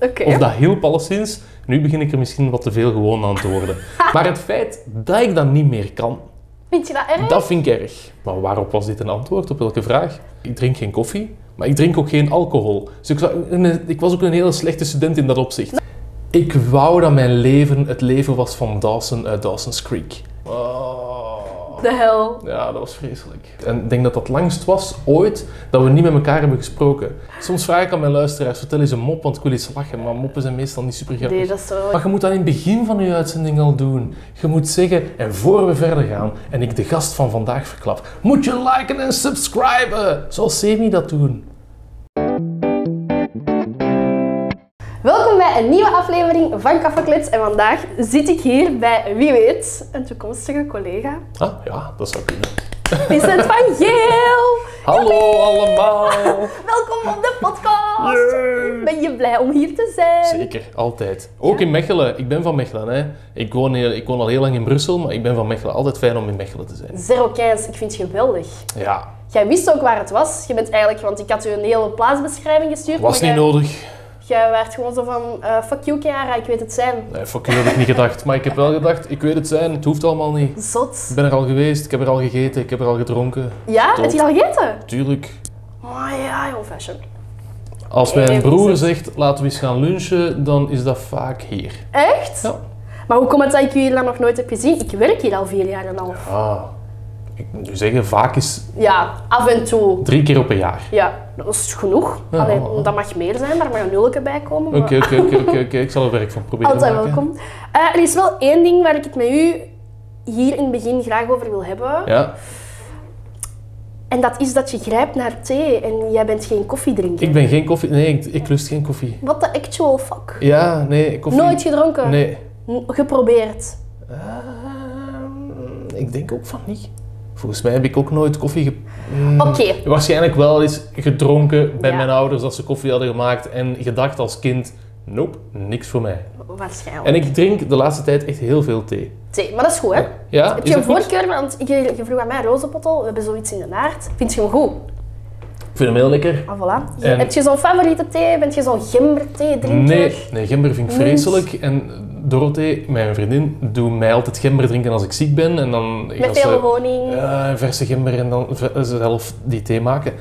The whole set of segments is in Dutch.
Oké. Of dat hielp alleszins. Nu begin ik er misschien wat te veel gewoon aan te worden. maar het feit dat ik dat niet meer kan, Vind je dat erg? dat vind ik erg. Maar waarop was dit een antwoord? Op welke vraag? Ik drink geen koffie, maar ik drink ook geen alcohol. Dus ik, ik was ook een hele slechte student in dat opzicht. Ik wou dat mijn leven het leven was van Dawson uit Dawson's Creek. Oh. De hel. Ja, dat was vreselijk. En ik denk dat dat langst was ooit dat we niet met elkaar hebben gesproken. Soms vraag ik aan mijn luisteraars, vertel eens een mop, want ik wil eens lachen. Maar moppen zijn meestal niet super grappig. Nee, dat is zo... Maar je moet dat in het begin van je uitzending al doen. Je moet zeggen, en voor we verder gaan en ik de gast van vandaag verklap, moet je liken en subscriben, zoals Semi dat doen. Welkom bij een nieuwe aflevering van Kaffeklits. En vandaag zit ik hier bij, wie weet, een toekomstige collega. Ah, ja, dat zou kunnen. Vincent van Geel! Hallo allemaal. Welkom op de podcast! Yay. Ben je blij om hier te zijn? Zeker, altijd. Ook in Mechelen. Ik ben van Mechelen. Hè. Ik, woon heel, ik woon al heel lang in Brussel, maar ik ben van Mechelen. Altijd fijn om in Mechelen te zijn. Zero Keins, ik vind het geweldig. Ja, Jij wist ook waar het was. Je bent eigenlijk, want ik had u een hele plaatsbeschrijving gestuurd. was niet jij- nodig. Jij werd gewoon zo van, eh, fuck you Chiara, ik weet het zijn. Nee, fuck you, heb ik niet gedacht. Maar ik heb wel gedacht, ik weet het zijn, het hoeft allemaal niet. Zot. Ik ben er al geweest, ik heb er al gegeten, ik heb er al gedronken. Ja, heb je al gegeten? Tuurlijk. Oh ja, old fashion. Als mijn Even broer zegt, laten we eens gaan lunchen, dan is dat vaak hier. Echt? Ja. Maar hoe komt het dat ik hier dan nog nooit heb gezien? Ik werk hier al vier jaar en een half. Ah, ik moet nu zeggen, vaak is Ja, af en toe. drie keer op een jaar. Ja, dat is genoeg. Ja. Allee, dat mag meer zijn, daar mag een nulke bij komen. Oké, oké, oké. Ik zal er werk van proberen Altijd welkom. Eh, er is wel één ding waar ik het met u hier in het begin graag over wil hebben. Ja, En dat is dat je grijpt naar thee en jij bent geen koffiedrinker. ik ben geen koffie... Nee, ik, ik lust geen koffie. What the actual fuck? Ja, nee, koffie... Nooit gedronken? Nee. N- Geprobeerd? Ehm, ik denk ook van niet. Volgens mij heb ik ook nooit koffie ge... Mm, Oké. Waarschijnlijk wel eens gedronken bij Ja. mijn ouders als ze koffie hadden gemaakt en gedacht als kind, nope, niks voor mij. Waarschijnlijk. En ik drink de laatste tijd echt heel veel thee. Thee, maar dat is goed, hè? Ja, Heb je een voorkeur? Want je vroeg aan mij rozenpottel, we hebben zoiets in de naard. Vind je hem goed? Ik vind hem heel lekker. Ah, voilà. En- Heb je zo'n favoriete thee? Bent je zo'n gemberthee drinker? Nee, nee, gember vind ik vreselijk. En Dorothee, mijn vriendin, doet mij altijd gember drinken als ik ziek ben. En dan Met veel honing? ja, verse gember en dan zelf die thee maken.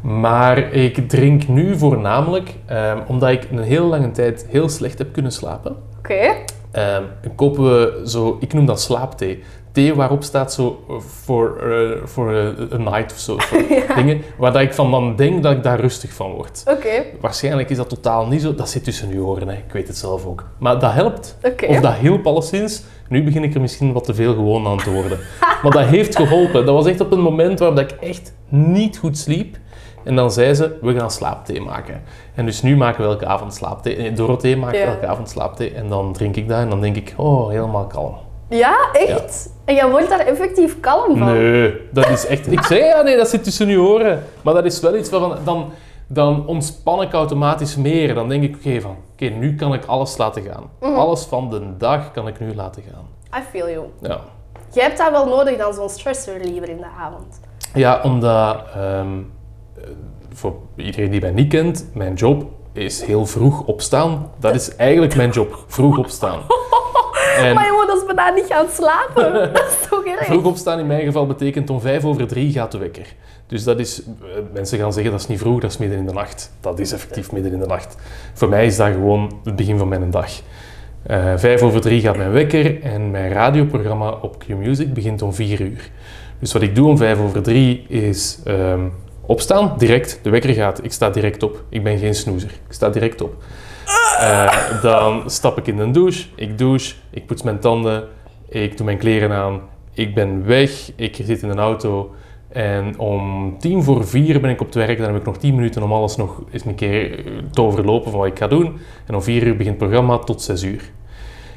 Maar ik drink nu voornamelijk ehm, omdat ik een heel lange tijd heel slecht heb kunnen slapen. Oké. Ehm, kopen we zo, ik noem dat slaapthee. Thee waarop staat zo eh, voor eh, voor een night of zo. Dingen waar dat ik van dan denk dat ik daar rustig van word. Oké. Waarschijnlijk is dat totaal niet zo. Dat zit tussen uw oren, hè. ik weet het zelf ook. Maar dat helpt. Oké. Of dat hielp alleszins. Nu begin ik er misschien wat te veel gewoon aan te worden. maar dat heeft geholpen. Dat was echt op een moment waarop ik echt niet goed sliep. En dan zei ze, we gaan slaapthee maken. En dus nu maken we elke avond slaapthee. Eh, Dorothee maakt Ja. elke avond slaapthee. En dan drink ik dat en dan denk ik, oh, helemaal kalm. Ja, echt? En jij wordt daar effectief kalm van? Nee, dat is echt... Ik zei ja, nee, dat zit tussen uw oren. Maar dat is wel iets waarvan... Dan, dan ontspan ik automatisch meer. Dan denk ik, oké, van... Oké, nu kan ik alles laten gaan. Mhm. Alles van de dag kan ik nu laten gaan. I feel you. Ja. Jij hebt dat wel nodig dan zo'n stress reliever in de avond. Ja, omdat... ehm, eh, voor iedereen die mij niet kent, mijn job is heel vroeg opstaan. Dat is eigenlijk mijn job. Vroeg opstaan. En Dat is bijna niet gaan slapen. dat is toch erg? vroeg opstaan in mijn geval betekent om vijf over drie gaat de wekker. Dus dat is... eh, Mensen gaan zeggen dat is niet vroeg, dat is midden in de nacht. Dat is effectief midden in de nacht. Voor mij is dat gewoon het begin van mijn dag. Eh, vijf over drie gaat mijn wekker en mijn radioprogramma op Q-Music begint om vier uur. Dus wat ik doe om vijf over drie is ehm, opstaan, direct. De wekker gaat, ik sta direct op. Ik ben geen snoezer, ik sta direct op. Eh, dan stap ik in de douche, ik douche, ik poets mijn tanden, ik doe mijn kleren aan, ik ben weg, ik zit in een auto en om tien voor vier ben ik op het werk. Dan heb ik nog tien minuten om alles nog eens een keer eh, te overlopen van wat ik ga doen. En om vier uur begint het programma tot zes uur.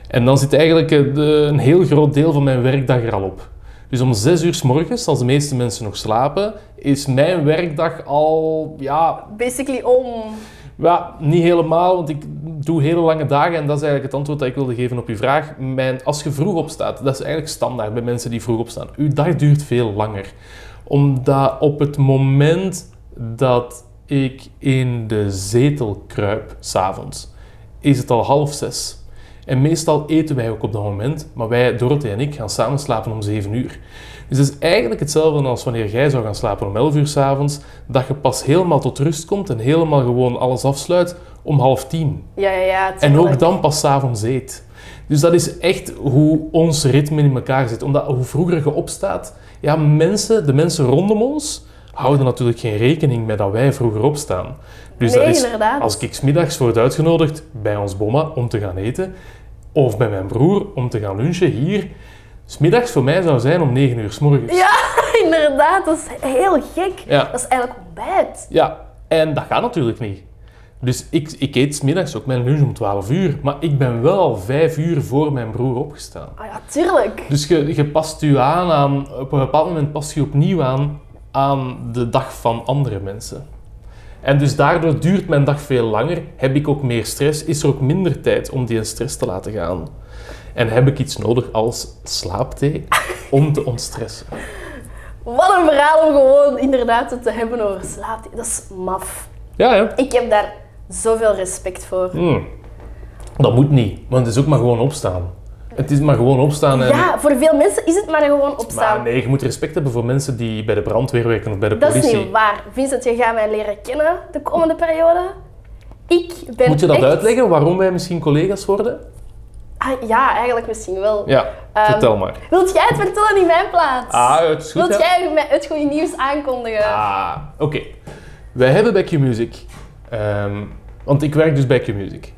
En dan zit eigenlijk eh, een heel groot deel van mijn werkdag er al op. Dus om zes uur s morgens, als de meeste mensen nog slapen, is mijn werkdag al, ja, Basically om. Ja, niet helemaal, want ik doe hele lange dagen en dat is eigenlijk het antwoord dat ik wilde geven op uw vraag. Mijn, als je vroeg opstaat, dat is eigenlijk standaard bij mensen die vroeg opstaan. Uw dag duurt veel langer. Omdat op het moment dat ik in de zetel kruip, s'avonds, is het al half zes. En meestal eten wij ook op dat moment, maar wij, Dorothee en ik, gaan samen slapen om 7 uur. Dus het is eigenlijk hetzelfde als wanneer jij zou gaan slapen om 11 uur s'avonds, dat je pas helemaal tot rust komt en helemaal gewoon alles afsluit om half tien. Ja, ja, ja. En ook dan pas s'avonds eet. Dus dat is echt hoe ons ritme in elkaar zit. Omdat hoe vroeger je opstaat, ja, mensen, de mensen rondom ons houden natuurlijk geen rekening met dat wij vroeger opstaan. Dus Nee, dat is, inderdaad. als ik middags word uitgenodigd bij ons bomma om te gaan eten, of bij mijn broer om te gaan lunchen hier, 's middags voor mij zou zijn om 9 uur s morgens. Ja, inderdaad. Dat is heel gek. Ja. Dat is eigenlijk ontbijt. Ja, en dat gaat natuurlijk niet. Dus ik, ik eet 's middags ook mijn lunch om 12 uur, maar ik ben wel al 5 uur voor mijn broer opgestaan. Ah ja, tuurlijk. Dus je, je past je aan aan, op een bepaald moment pas je opnieuw aan aan de dag van andere mensen. En dus daardoor duurt mijn dag veel langer, heb ik ook meer stress, is er ook minder tijd om die stress te laten gaan. En heb ik iets nodig als slaapthee om te ontstressen. Wat een verhaal om gewoon inderdaad het te hebben over slaap. Dat is maf. Ja, ja. Ik heb daar zoveel respect voor. Hmm. Dat moet niet, want het is ook maar gewoon opstaan. Het is maar gewoon opstaan en... Ja, voor veel mensen is het maar gewoon Maar opstaan. nee, je moet respect hebben voor mensen die bij de brandweer werken of bij de Dat is politie. niet waar. Vincent, je gaat mij leren kennen de komende periode. Ik ben Moet je dat echt- uitleggen waarom wij misschien collega's worden? Ah, ja, eigenlijk misschien wel. Ja, Ehm, vertel maar. Wilt jij het vertellen in mijn plaats? Ah, het is goed, Wilt jij het goede nieuws aankondigen? Ah, oké. Wij hebben bij Q-Music, ehm, want ik werk dus bij Q-Music.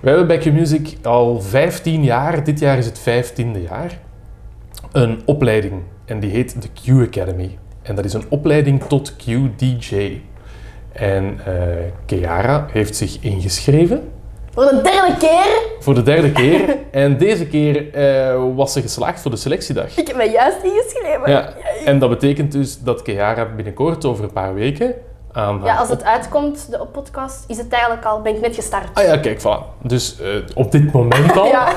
We hebben bij Q-Music al 15 jaar, dit jaar is het 15e jaar, een opleiding. En die heet de Q Academy. En dat is een opleiding tot Q-DJ. En Keara heeft zich ingeschreven Voor de derde keer. voor de derde keer. en deze keer eh, was ze geslaagd voor de selectiedag. Ik heb mij juist ingeschreven. Ja, en dat betekent dus dat Keara binnenkort over een paar weken Ja, als op- het uitkomt, de podcast, is het eigenlijk al, ben ik net gestart. Ah ja, kijk, voilà. Dus eh, op dit moment al Ja.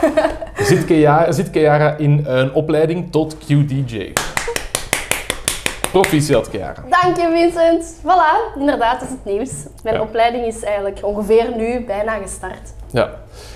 zit, Keara, zit in een opleiding tot QDJ. Proficiat, Keara. Dank je, Vincent. Voilà, inderdaad, dat is het nieuws. Mijn Ja. opleiding is eigenlijk ongeveer nu bijna gestart. Ja,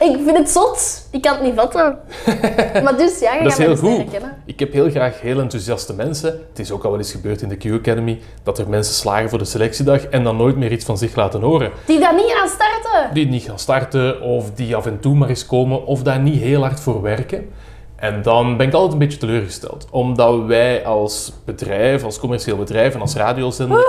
Ik vind het zot. Ik kan het niet vatten. maar dus, ja, je dat gaat is mij heel dus leren goed. kennen. Ik heb heel graag heel enthousiaste mensen. Het is ook al wel eens gebeurd in de Q Academy dat er mensen slagen voor de selectiedag en dan nooit meer iets van zich laten horen. Die daar niet aan starten. die niet gaan starten of die af en toe maar eens komen of daar niet heel hard voor werken. En dan ben ik altijd een beetje teleurgesteld. Omdat wij als bedrijf, als commercieel bedrijf en als radiozender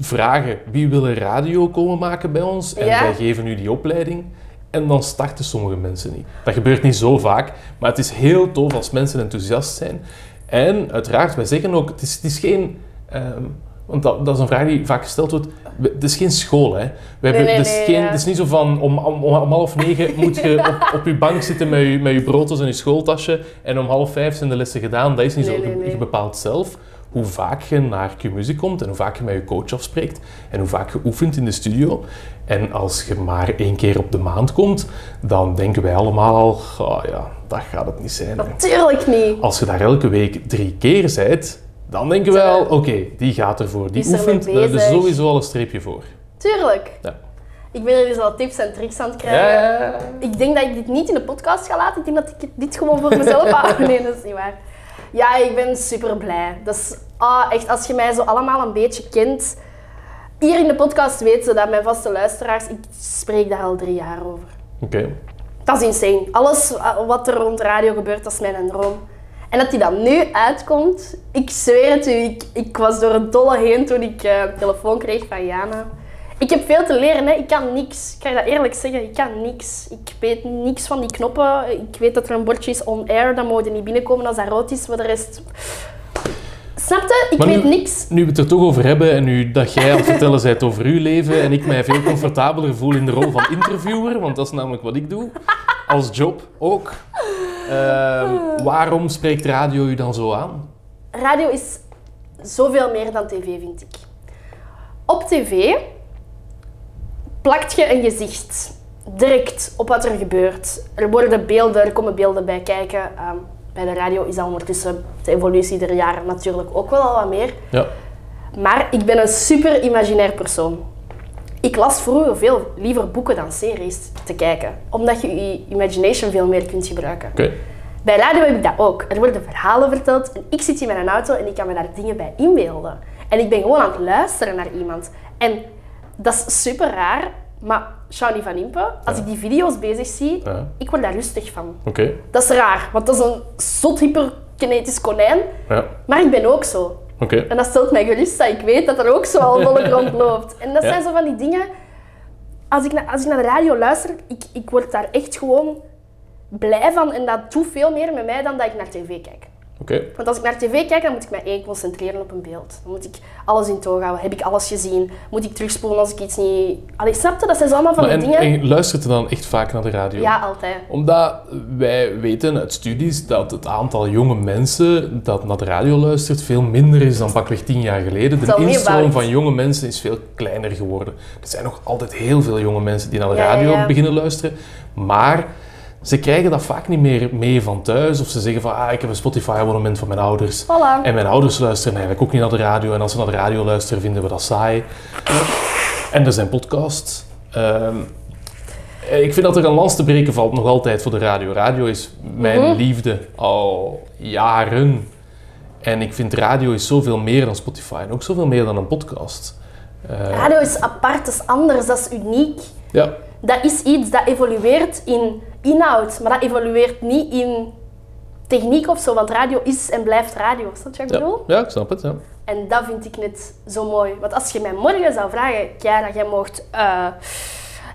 vragen wie wil er radio komen maken bij ons. En Ja. wij geven nu die opleiding. En dan starten sommige mensen niet. Dat gebeurt niet zo vaak, maar het is heel tof als mensen enthousiast zijn. En uiteraard, wij zeggen ook, het is, het is geen... ehm, want dat, dat is een vraag die vaak gesteld wordt. Het is geen school, hè. We hebben, nee, het, is nee, geen, ja. het is niet zo van om, om, om half negen moet je op, op je bank zitten met je, met je broodjes en je schooltasje en om half vijf zijn de lessen gedaan. Dat is niet Nee, zo. nee, Je- nee. Je bepaalt zelf hoe vaak je naar Q-Music komt en hoe vaak je met je coach afspreekt en hoe vaak je oefent in de studio. En als je maar één keer op de maand komt, dan denken wij allemaal al, oh ja, dat gaat het niet zijn. hè. Natuurlijk niet. Als je daar elke week drie keer bent, dan denken wij al, oké, die gaat ervoor. Die Die oefent, daar hebben we sowieso al een streepje voor. Tuurlijk. Ja. Ik ben er dus al tips en tricks aan het krijgen. ja, ja. Ik denk dat ik dit niet in de podcast ga laten. Ik denk dat ik dit gewoon voor mezelf hou. Nee, dat is niet waar. Ja, ik ben super blij. Dat is ah, echt, als je mij zo allemaal een beetje kent. Hier in de podcast weten ze dat mijn vaste luisteraars, ik spreek daar al drie jaar over. Oké. Dat is insane. Alles wa- wat er rond radio gebeurt, dat is mijn droom. En dat die dan nu uitkomt, ik zweer het u, ik, ik was door een dolle heen toen ik een telefoon kreeg van Jana. Ik heb veel te leren, hè. ik kan niks. Ik kan je dat eerlijk zeggen, ik kan niks. Ik weet niks van die knoppen. Ik weet dat er een bordje is on air, dan mogen niet binnenkomen als dat rood is. Voor de rest... Snap je? Ik Maar weet nu- niks. Nu we het er toch over hebben en nu dat jij aan het vertellen bent over uw leven en ik mij veel comfortabeler voel in de rol van interviewer, want dat is namelijk wat ik doe, als job ook. Ehm, waarom spreekt radio u dan zo aan? Radio is zoveel meer dan tv, vind ik. Op tv plakt je een gezicht direct op wat er gebeurt. Er worden beelden, er komen beelden bij kijken. Ehm, bij de radio is dat ondertussen de evolutie der jaren natuurlijk ook wel al wat meer. Ja. Maar ik ben een super imaginair persoon. Ik las vroeger veel liever boeken dan series. te kijken. Omdat je je imagination veel meer kunt gebruiken. Bij radio heb ik dat ook. Er worden verhalen verteld en ik zit in mijn auto en ik kan me daar dingen bij inbeelden. En ik ben gewoon aan het luisteren naar iemand. En dat is super raar, maar Shawnee van Impe, als ik die video's bezig zie, Ja. ik word daar rustig van. Oké. Dat is raar, want dat is een zot hyperkinetisch konijn, Ja. maar ik ben ook zo. Oké. En dat stelt mij gerust dat ik weet dat er ook zo al volk rondloopt. En dat zijn zo van die dingen... Als ik, na- als ik naar de radio luister, ik, ik word daar echt gewoon blij van. En dat doet veel meer met mij dan dat ik naar tv kijk. Want als ik naar tv kijk, dan moet ik mij één concentreren op een beeld. Dan moet ik alles in toog houden. Heb ik alles gezien? Moet ik terugspoelen als ik iets niet... Allee, snap je? Dat zijn zo allemaal van Maar die en, dingen... en luistert je dan echt vaak naar de radio? Ja, altijd. Omdat wij weten uit studies dat het aantal jonge mensen dat naar de radio luistert veel minder is dan pakweg tien jaar geleden. De instroom van jonge mensen is veel kleiner geworden. Er zijn nog altijd heel veel jonge mensen die naar de Ja, ja, radio ja. beginnen luisteren. Maar ze krijgen dat vaak niet meer mee van thuis. Of ze zeggen van, ah, ik heb een Spotify-abonnement van mijn ouders. Voilà. En mijn ouders luisteren eigenlijk ook niet naar de radio. En als ze naar de radio luisteren, vinden we dat saai. En er zijn podcasts. Ehm, ik vind dat er een lans te breken valt nog altijd voor de radio. Radio is mijn Mhm. liefde al jaren. En ik vind radio is zoveel meer dan Spotify. En ook zoveel meer dan een podcast. Eh, Radio is apart, is anders, dat is uniek. ja, Dat is iets dat evolueert in inhoud, maar dat evolueert niet in techniek of zo. Want radio is en blijft radio. Snap je wat ik ja, bedoel? ja, ik snap het. Ja. En dat vind ik net zo mooi. Want als je mij morgen zou vragen, Chiara, jij mocht eh,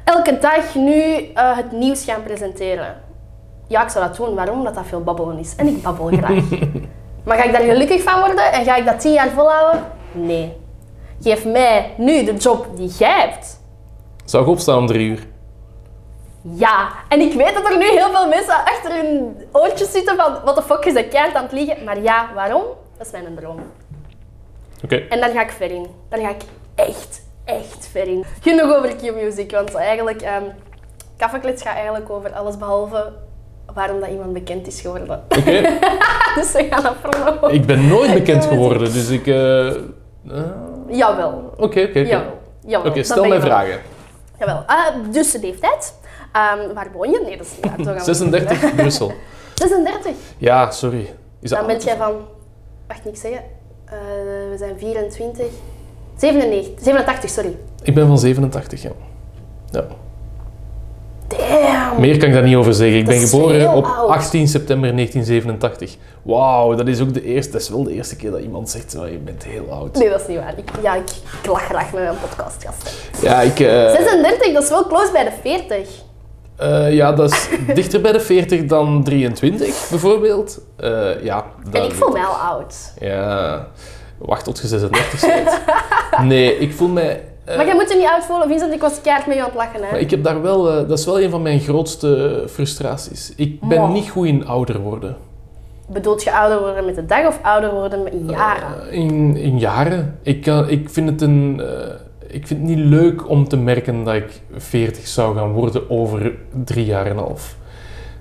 elke dag nu eh, het nieuws gaan presenteren. Ja, ik zou dat doen. Waarom? Omdat dat veel babbelen is. En ik babbel graag. maar ga ik daar gelukkig van worden en ga ik dat tien jaar volhouden? Nee. Geef mij nu de job die jij hebt. Zou ik opstaan om drie uur? Ja, en ik weet dat er nu heel veel mensen achter hun oortjes zitten van wat de fuck is dat keihard aan het liegen. Maar ja, waarom? Dat is mijn droom. Oké. En daar ga ik ver in. Daar ga ik echt, echt ver in. Genoeg over Q-music, want eigenlijk, Kaffeklits gaat eigenlijk over alles behalve waarom dat iemand bekend is geworden. Oké. dus we gaan dat promoten. ik ben nooit bekend geworden, dus ik... eh, eh, Jawel. Oké, oké, oké. Jawel. Jawel. Oké, stel ben mij je wel. vragen. Jawel. Ah, dus de leeftijd. Ehm, waar woon je? Nee, dat is niet. We- 36, Brussel. 36. Ja, sorry. Is dat Dan ben jij van... Wacht, niks zeggen. Eh, we zijn 24... 97, 87, sorry. Ik ben van 87, ja. ja. Damn. Meer kan ik daar niet over zeggen. Ik Dat ben geboren op oud. 18 september 1987. Wauw, dat is ook de eerste, dat is wel de eerste keer dat iemand zegt, "Oh, je bent heel oud. Nee, dat is niet waar. Ik, ja, ik, ik lach graag met mijn podcastgasten. Ja, ik, eh, 36, dat is wel close bij de 40. Eh, ja, dat is dichter bij de 40 dan 23, bijvoorbeeld. Eh, ja, En ik voel mij al oud. Ja, wacht tot je 36 bent. Nee, ik voel mij... eh, Maar jij moet je niet oud voelen, Vincent. Ik was keihard met je aan het lachen. Hè? Maar ik heb daar wel, dat is wel een van mijn grootste frustraties. Ik ben niet goed in ouder worden. Bedoelt je ouder worden met de dag of ouder worden met jaren? In, in jaren. Ik, kan, ik vind het een, ik vind het niet leuk om te merken dat ik 40 zou gaan worden over drie jaar en een half.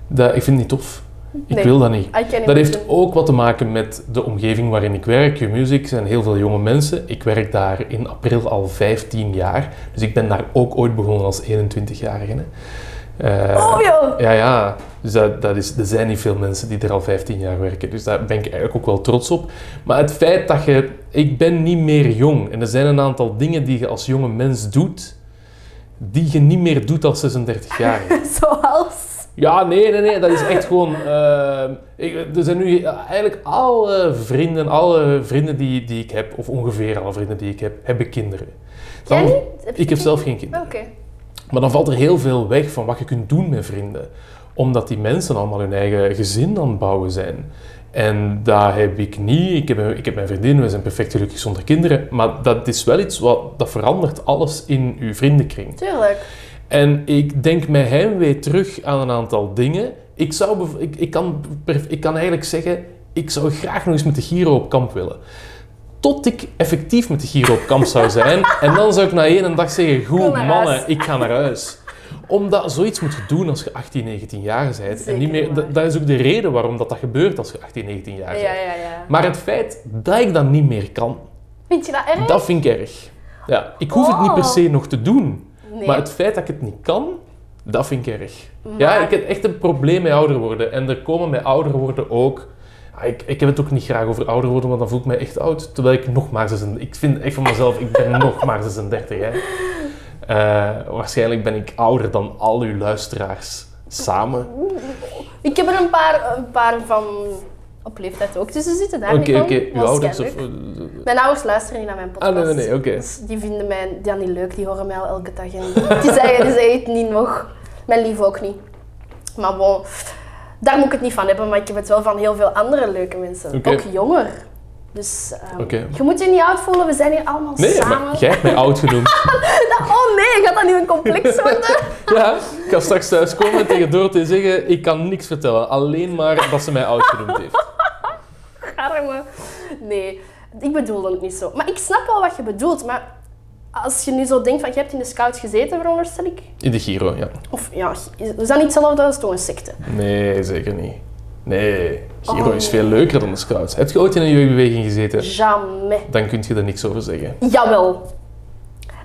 Dat, ik vind het niet tof. Ik Nee. wil dat niet. Dat heeft ook wat te maken met de omgeving waarin ik werk. Q-Music zijn heel veel jonge mensen. Ik werk daar in april al 15 jaar. Dus ik ben daar ook ooit begonnen als 21-jarige. hè. Eh, Oh joh! ja, ja. Dus dat, dat is, er zijn niet veel mensen die er al 15 jaar werken. Dus daar ben ik eigenlijk ook wel trots op. Maar het feit dat je... Ik ben niet meer jong. En er zijn een aantal dingen die je als jonge mens doet... die je niet meer doet als 36 jaar. Zoals... Ja, nee, nee, nee. Dat is echt gewoon... eh, ik, er zijn nu eigenlijk alle vrienden, alle vrienden die, die ik heb... of ongeveer alle vrienden die ik heb, hebben kinderen. Dan-? Heb ik heb zelf geen kinderen. Oké. Maar dan valt er heel veel weg van wat je kunt doen met vrienden. Omdat die mensen allemaal hun eigen gezin aan het bouwen zijn. En dat heb ik niet. Ik heb, ik heb mijn vriendin, we zijn perfect gelukkig zonder kinderen. Maar dat is wel iets wat dat verandert alles in uw vriendenkring. Tuurlijk. En ik denk met heimwee terug aan een aantal dingen. Ik, zou, ik, ik, kan, ik kan eigenlijk zeggen, ik zou graag nog eens met de Giro op kamp willen. Tot ik effectief met de Giro op kamp zou zijn. en dan zou ik na één dag zeggen, goed mannen, huis." ik ga naar huis. Omdat zoiets moet je doen als je 18, 19 jaar bent. En niet meer, dat, dat is ook de reden waarom dat, dat gebeurt als je 18, 19 jaar Ja, bent. ja, ja. Maar het feit dat ik dat niet meer kan, Vind je dat erg? dat vind ik erg. Ja, ik hoef het niet per Oh. se nog te doen. Nee. Maar het feit dat ik het niet kan, Dat vind ik erg. Ja, ik heb echt een probleem met ouder worden. En er komen met ouder worden ook... Ik, ik heb het ook niet graag over ouder worden, want dan voel ik mij echt oud. Terwijl ik nog maar 36... Ik vind echt van mezelf, ik ben nog maar 36. Hè. Eh, waarschijnlijk ben ik ouder dan al uw luisteraars samen. Ik heb er een paar, een paar van op leeftijd ook tussen zitten. Daar Oké, oké. Uw ouders of... keileuk. Mijn ouders luisteren niet naar mijn podcast. Ah, nee, nee, nee, oké. Dus die vinden mij niet leuk, die horen mij al elke dag. En die zeggen, die zeggen het niet nog. Mijn lief ook niet. Maar bon, daar moet ik het niet van hebben, maar ik heb het wel van heel veel andere leuke mensen. Ook jonger. Dus ehm, je moet je niet oud voelen, we zijn hier allemaal Nee, samen. maar jij hebt mij oud genoemd. Oh nee, gaat dat nu een complex worden? Ja, ik ga straks thuiskomen en tegen Dorothee zeggen, ik kan niks vertellen. Alleen maar dat ze mij oud genoemd heeft. Arme. Nee, ik bedoelde het niet zo. Maar ik snap wel wat je bedoelt, maar als je nu zo denkt van, je hebt in de scouts gezeten, veronderstel ik. In de Giro, ja. Of ja, is dat niet hetzelfde als toch een secte? Nee, zeker niet. Nee, Giro Oh, is veel leuker dan de Scouts. Heb je ooit in een jeugdbeweging gezeten? Jamais. Dan kun je er niks over zeggen. Jawel.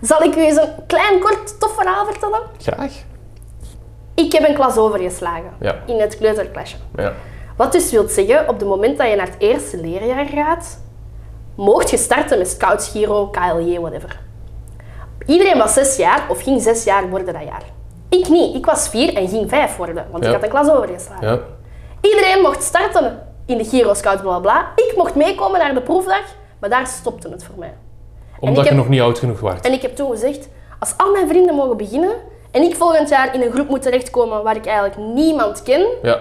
Zal ik u eens een klein, kort, tof verhaal vertellen? Graag. Ik heb een klas overgeslagen. Ja. In het kleuterklasje. Ja. Wat dus wil zeggen, op het moment dat je naar het eerste leerjaar gaat, mocht je starten met Scouts, Giro, KLJ, whatever. Iedereen was zes jaar of ging zes jaar worden dat jaar. Ik niet. Ik was vier en ging vijf worden, want Ja. ik had een klas overgeslagen. Ja. Iedereen mocht starten in de Giro, Scouts, bla bla. Ik mocht meekomen naar de proefdag, maar daar stopte het voor mij. Omdat ik je heb- nog niet oud genoeg was. En ik heb toen gezegd, als al mijn vrienden mogen beginnen en ik volgend jaar in een groep moet terechtkomen waar ik eigenlijk niemand ken, Ja.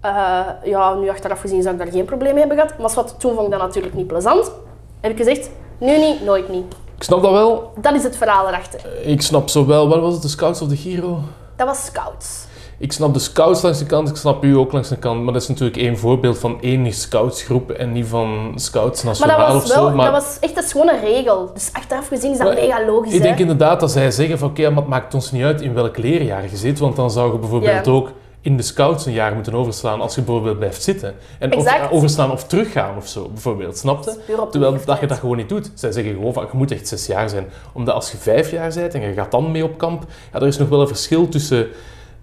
eh, ja, nu achteraf gezien zou ik daar geen probleem mee hebben gehad. Maar wat, toen vond ik dat natuurlijk niet plezant. Heb ik gezegd, nu niet, nooit niet. Ik snap dat wel. Dat is het verhaal erachter. Ik snap zowel, wat was het, de Scouts of de Giro? Dat was scouts. Ik snap de Scouts langs de kant, ik snap u ook langs de kant. Maar dat is natuurlijk één voorbeeld van één Scoutsgroep en niet van Scouts Maar Nationaal dat of was, zo. wel, Maar dat was echt een schone regel. Dus achteraf gezien is dat Maar mega logisch. ik denk inderdaad dat zij zeggen van oké, maar het maakt ons niet uit in welk leerjaar je zit, want dan zou je bijvoorbeeld ook in de scouts een jaar moeten overslaan als je bijvoorbeeld blijft zitten. En of, overslaan of teruggaan of zo, bijvoorbeeld, snapte? Terwijl dat je dat gewoon niet doet. Zij zeggen gewoon van je moet echt zes jaar zijn. Omdat als je vijf jaar bent en je gaat dan mee op kamp, ja, er is nog wel een verschil tussen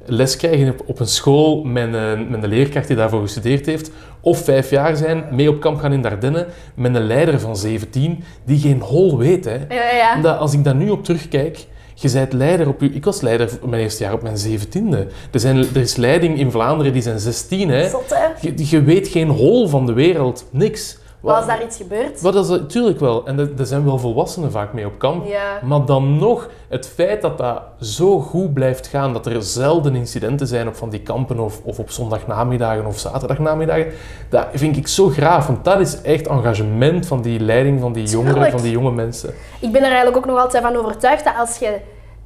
les krijgen op, een school met een, met een leerkracht die daarvoor gestudeerd heeft, of vijf jaar zijn, mee op kamp gaan in Dardenne met een leider van 17 die geen hol weet. Hè. Ja, ja. Omdat als ik daar nu op terugkijk, je bent leider op je... Ik was leider mijn eerste jaar op mijn zeventiende. Er, zijn, er is leiding in Vlaanderen, die zijn 16. Hè. Zot, hè? Je, je weet geen hol van de wereld. Niks. Was daar iets gebeurd? Wat is dat? Tuurlijk wel. En er er zijn wel volwassenen vaak mee op kamp. Ja. Maar dan nog, het feit dat dat zo goed blijft gaan, dat er zelden incidenten zijn op van die kampen of, of op zondagnamiddagen of zaterdagnamiddagen, dat vind ik zo graaf. Want dat is echt engagement van die leiding van die jongeren, van die jonge mensen. Ik ben er eigenlijk ook nog altijd van overtuigd dat als je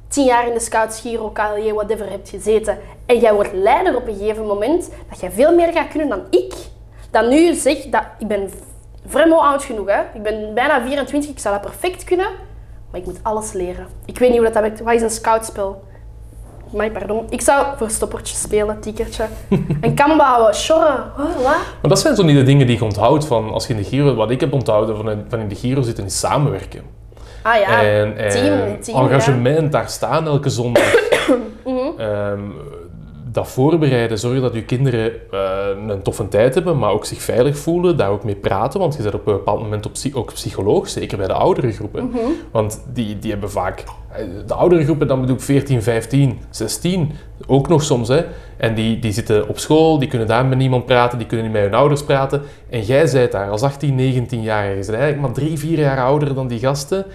tien jaar in de Scouts, Giro, KLJ, whatever hebt gezeten en jij wordt leider op een gegeven moment, dat jij veel meer gaat kunnen dan ik. Dat nu zeg dat ik ben vremo oud genoeg. Hè? Ik ben bijna 24, ik zou dat perfect kunnen, maar ik moet alles leren. Ik weet niet hoe dat, dat werkt. Wat is een scoutspel? Maar pardon. Ik zou verstoppertje spelen, tikkertje. Een kan bouwen, sjorren. Huh, wat? Maar dat zijn zo niet de dingen die je onthoudt van als je in de Giro... Wat ik heb onthouden van in, van in de Giro zitten is samenwerken. Ah ja, en en team, team, engagement, daar staan elke zondag. Mhm. Ehm, dat voorbereiden, zorgen dat je kinderen eh, een toffe tijd hebben, maar ook zich veilig voelen, daar ook mee praten, want je bent op een bepaald moment op, ook psycholoog, zeker bij de oudere groepen. Mhm. Want die, die hebben vaak, eh, de oudere groepen, dan bedoel ik 14, 15, 16, ook nog soms, hè. En die, die zitten op school, die kunnen daar met niemand praten, die kunnen niet met hun ouders praten. En jij zijt daar als 18, 19 jaar, je bent eigenlijk maar drie, vier jaar ouder dan die gasten.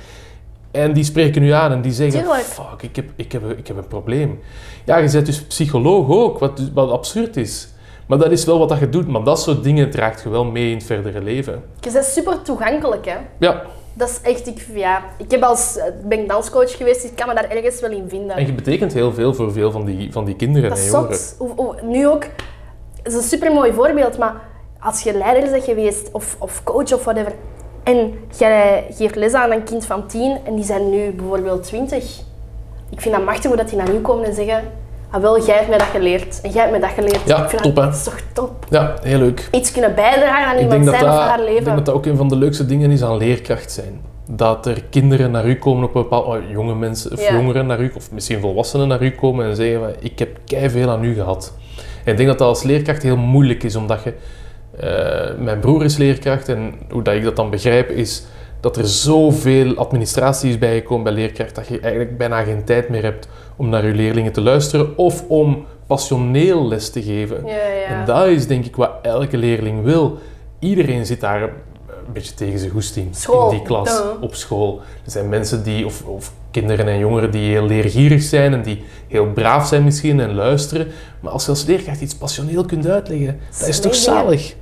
En die spreken u aan en die zeggen, Tuurlijk. fuck, ik heb, ik, heb, ik heb een probleem. Ja, je bent dus psycholoog ook, wat, dus- wat absurd is. Maar dat is wel wat dat je doet, maar dat soort dingen draagt je wel mee in het verdere leven. Je bent super toegankelijk, hè. Ja, Dat is echt, ik, ja, ik heb als, eh, ben ik danscoach geweest, dus ik kan me daar ergens wel in vinden. en je betekent heel veel voor veel van die, van die kinderen dat en is jongeren. hoe- nu ook, het is een super mooi voorbeeld, maar als je leider bent geweest, of, of coach of whatever, en jij geeft les aan een kind van 10 en die zijn nu bijvoorbeeld 20. Ik vind dat machtig hoe dat die naar nu komen en zeggen, ah wel, jij hebt mij dat geleerd en jij hebt mij dat geleerd. Ja, ik vind top, dat, dat is toch top. Ja, heel leuk. Iets kunnen bijdragen aan Ik iemand dat zijn of haar ik leven. denk dat dat ook een van de leukste dingen is aan leerkracht zijn. dat er kinderen naar u komen op een bepaald... oh, jonge mensen, of Ja. jongeren naar u, of misschien volwassenen naar u komen en zeggen van, ik heb veel aan u gehad. En ik denk dat dat als leerkracht heel moeilijk is, omdat je... eh, mijn broer is leerkracht en hoe dat ik dat dan begrijp is dat er zoveel administratie is bijgekomen bij leerkracht dat je eigenlijk bijna geen tijd meer hebt om naar je leerlingen te luisteren of om passioneel les te geven. Ja, ja. En dat is denk ik wat elke leerling wil. Iedereen zit daar een beetje tegen zijn goesting School, in die klas, op school. Er zijn mensen die, of, of kinderen en jongeren die heel leergierig zijn en die heel braaf zijn misschien en luisteren. Maar als je als leerkracht iets passioneel kunt uitleggen, dat is toch zalig?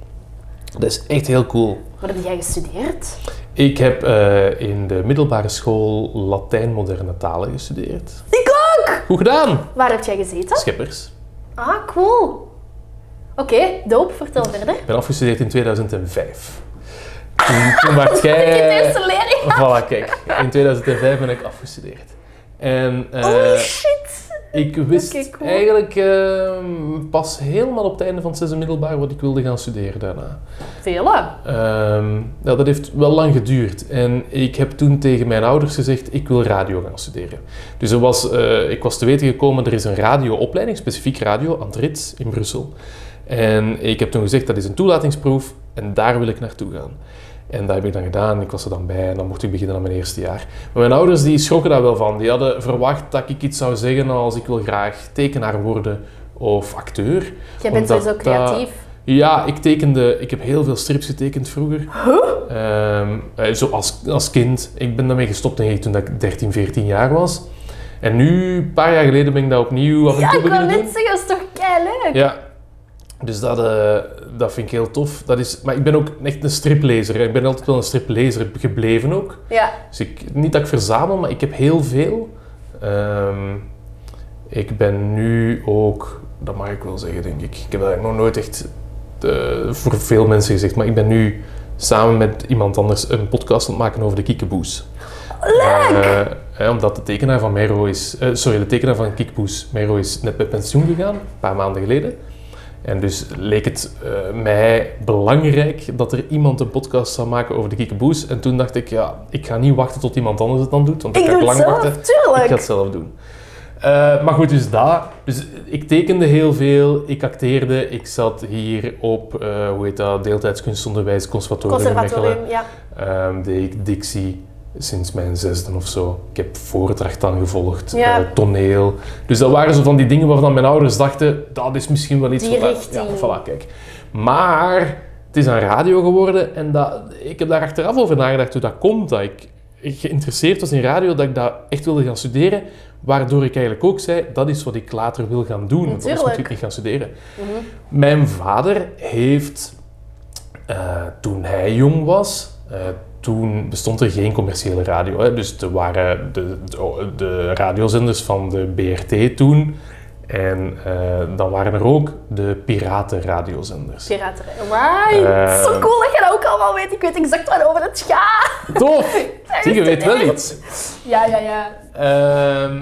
Dat is echt heel cool. Wat heb jij gestudeerd? Ik heb eh, in de middelbare school Latijn moderne talen gestudeerd. Ik ook! Goed gedaan! Waar heb jij gezeten? Scheppers. Ah, cool. Oké, dope. Vertel verder. Ik ben afgestudeerd in 2005. Toen, toen werd Ik jij... eerste. Voilà, kijk. In 2005 ben ik afgestudeerd. En eh, Holy shit. Ik wist cool. eigenlijk ehm, pas helemaal op het einde van het zesde middelbaar wat ik wilde gaan studeren daarna. Vele. Ja, dat heeft wel lang geduurd. En ik heb toen tegen mijn ouders gezegd, ik wil radio gaan studeren. Dus er was, eh, ik was te weten gekomen, er is een radioopleiding, specifiek radio, aan het Rits in Brussel. En ik heb toen gezegd, dat is een toelatingsproef en daar wil ik naartoe gaan. En dat heb ik dan gedaan, ik was er dan bij en dan mocht ik beginnen aan mijn eerste jaar. Maar mijn ouders die schrokken daar wel van. Die hadden verwacht dat ik iets zou zeggen als ik wil graag tekenaar worden of acteur. Jij bent sowieso creatief. Ja, ik tekende... Ik heb heel veel strips getekend vroeger. Ehm, eh, zo als, als kind. Ik ben daarmee gestopt denk ik toen ik 13, 14 jaar was. En nu, een paar jaar geleden, ben ik dat opnieuw af en Ja, ik wou net zeggen, dat is toch leuk? Ja. Dus dat, eh, dat vind ik heel tof. Dat is, maar ik ben ook echt een striplezer. hè. Ik ben altijd wel een striplezer gebleven ook. Ja. Dus ik, niet dat ik verzamel, maar ik heb heel veel. Ehm, ik ben nu ook, dat mag ik wel zeggen, denk ik. Ik heb dat nog nooit echt eh, voor veel mensen gezegd, maar ik ben nu samen met iemand anders een podcast aan het maken over de kiekeboes. Leuk! omdat de tekenaar van Mero is, eh, sorry, de tekenaar van Kiekboes, Mero is net met pensioen gegaan, een paar maanden geleden. En dus leek het eh, mij belangrijk dat er iemand een podcast zou maken over de kiekeboes. En toen dacht ik, ja, ik ga niet wachten tot iemand anders het dan doet, want Ik ga ik het lang zelf, wachten. tuurlijk. Ik ga het zelf doen. Eh, maar goed, dus dat. Dus ik tekende heel veel, ik acteerde, ik zat hier op, eh, hoe heet dat, deeltijds kunstonderwijs, conservatorium. Conservatorium, ja. Ehm deed ik dictie sinds mijn zesde of zo. Ik heb voordracht dan gevolgd, Ja. eh, toneel. Dus dat waren zo van die dingen waarvan mijn ouders dachten, dat is misschien wel iets Die wat... richting. Ja, voilà, kijk. Maar het is een radio geworden en dat, ik heb daar achteraf over nagedacht hoe dat komt, dat ik geïnteresseerd was in radio, dat ik dat echt wilde gaan studeren, waardoor ik eigenlijk ook zei, dat is wat ik later wil gaan doen, want anders moet Natuurlijk. ik niet gaan studeren. Mhm. Mijn vader heeft, eh, toen hij jong was, eh, toen bestond er geen commerciële radio. Hè? Dus er waren de, de, de radiozenders van de BRT toen. En eh, dan waren er ook de piratenradiozenders. Piraten. Right. Eh, Zo cool dat je dat ook allemaal weet. Ik weet exact waarover het gaat. Tof! Zie, je weet wel iets. Ja, ja, ja. Ehm,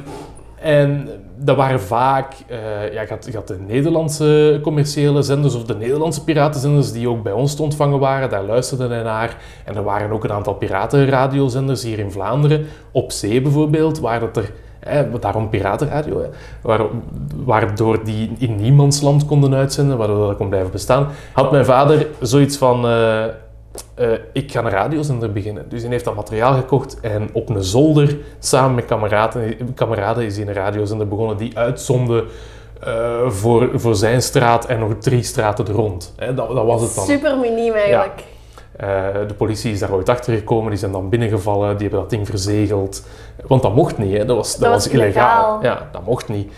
en dat waren vaak, eh, ja, je had, had de Nederlandse commerciële zenders of de Nederlandse piratenzenders die ook bij ons te ontvangen waren. Daar luisterde hij naar. En er waren ook een aantal piratenradiozenders hier in Vlaanderen. Op zee bijvoorbeeld, waar dat er, hè, daarom piratenradio, hè, waar, waardoor die in niemandsland konden uitzenden, waardoor dat kon blijven bestaan. Had mijn vader zoiets van... eh, eh, ik ga een radiozender beginnen. Dus hij heeft dat materiaal gekocht en op een zolder, samen met kameraden, kameraden is hij een radiozender begonnen die uitzonde eh, voor, voor zijn straat en nog drie straten er rond. Hè, dat, dat was het dan. Super miniem eigenlijk. Eh, de politie is daar ooit achter gekomen, die zijn dan binnengevallen, die hebben dat ding verzegeld. Want dat mocht niet, hè? Dat, was, dat, Dat was, illegaal. illegaal. Ja, dat mocht niet.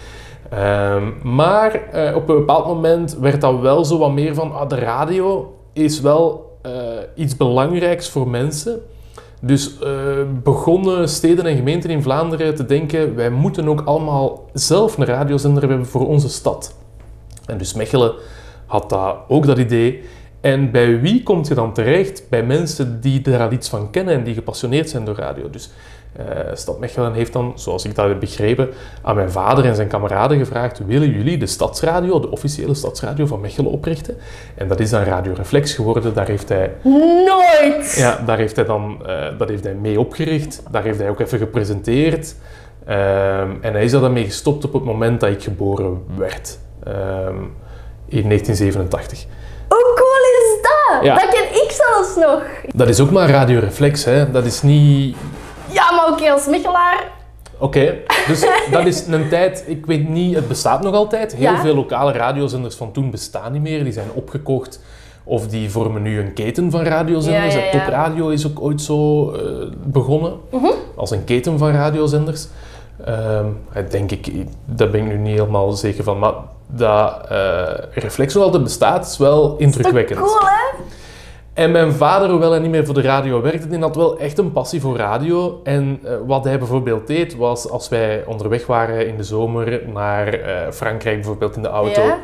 Ehm, maar op een bepaald moment werd dat wel zo wat meer van, ah, de radio is wel iets belangrijks voor mensen. Dus eh, begonnen steden en gemeenten in Vlaanderen te denken, wij moeten ook allemaal zelf een radiozender hebben voor onze stad. En dus Mechelen had dat, ook dat idee. En bij wie komt je dan terecht? Bij mensen die al iets van kennen en die gepassioneerd zijn door radio. Dus Eh, Stad Mechelen heeft dan, zoals ik dat heb begrepen, aan mijn vader en zijn kameraden gevraagd: willen jullie de stadsradio, de officiële stadsradio van Mechelen oprichten? En dat is dan Radio Reflex geworden. Daar heeft hij Nooit! ja, daar heeft hij dan, eh, dat heeft hij mee opgericht. Daar heeft hij ook even gepresenteerd. Ehm, en hij is er dan mee gestopt op het moment dat ik geboren werd. Ehm, in 1987. Hoe cool is dat? Ja. Dat ken ik zelfs nog. Dat is ook maar Radio Reflex, hè. Dat is niet... Oké, als Michelaar... Oké, dus dat is een tijd... Ik weet niet, het bestaat nog altijd. Heel Ja. veel lokale radiozenders van toen bestaan niet meer. Die zijn opgekocht of die vormen nu een keten van radiozenders. Ja, ja, ja. Top Radio is ook ooit zo eh, begonnen. Mhm. als een keten van radiozenders. Eh, denk ik, daar ben ik nu niet helemaal zeker van, maar dat eh Reflex nog altijd bestaat, is wel indrukwekkend. Cool, hè? En mijn vader, hoewel hij niet meer voor de radio werkte, die had wel echt een passie voor radio. En eh, wat hij bijvoorbeeld deed, was als wij onderweg waren in de zomer naar eh, Frankrijk, bijvoorbeeld in de auto, Ja.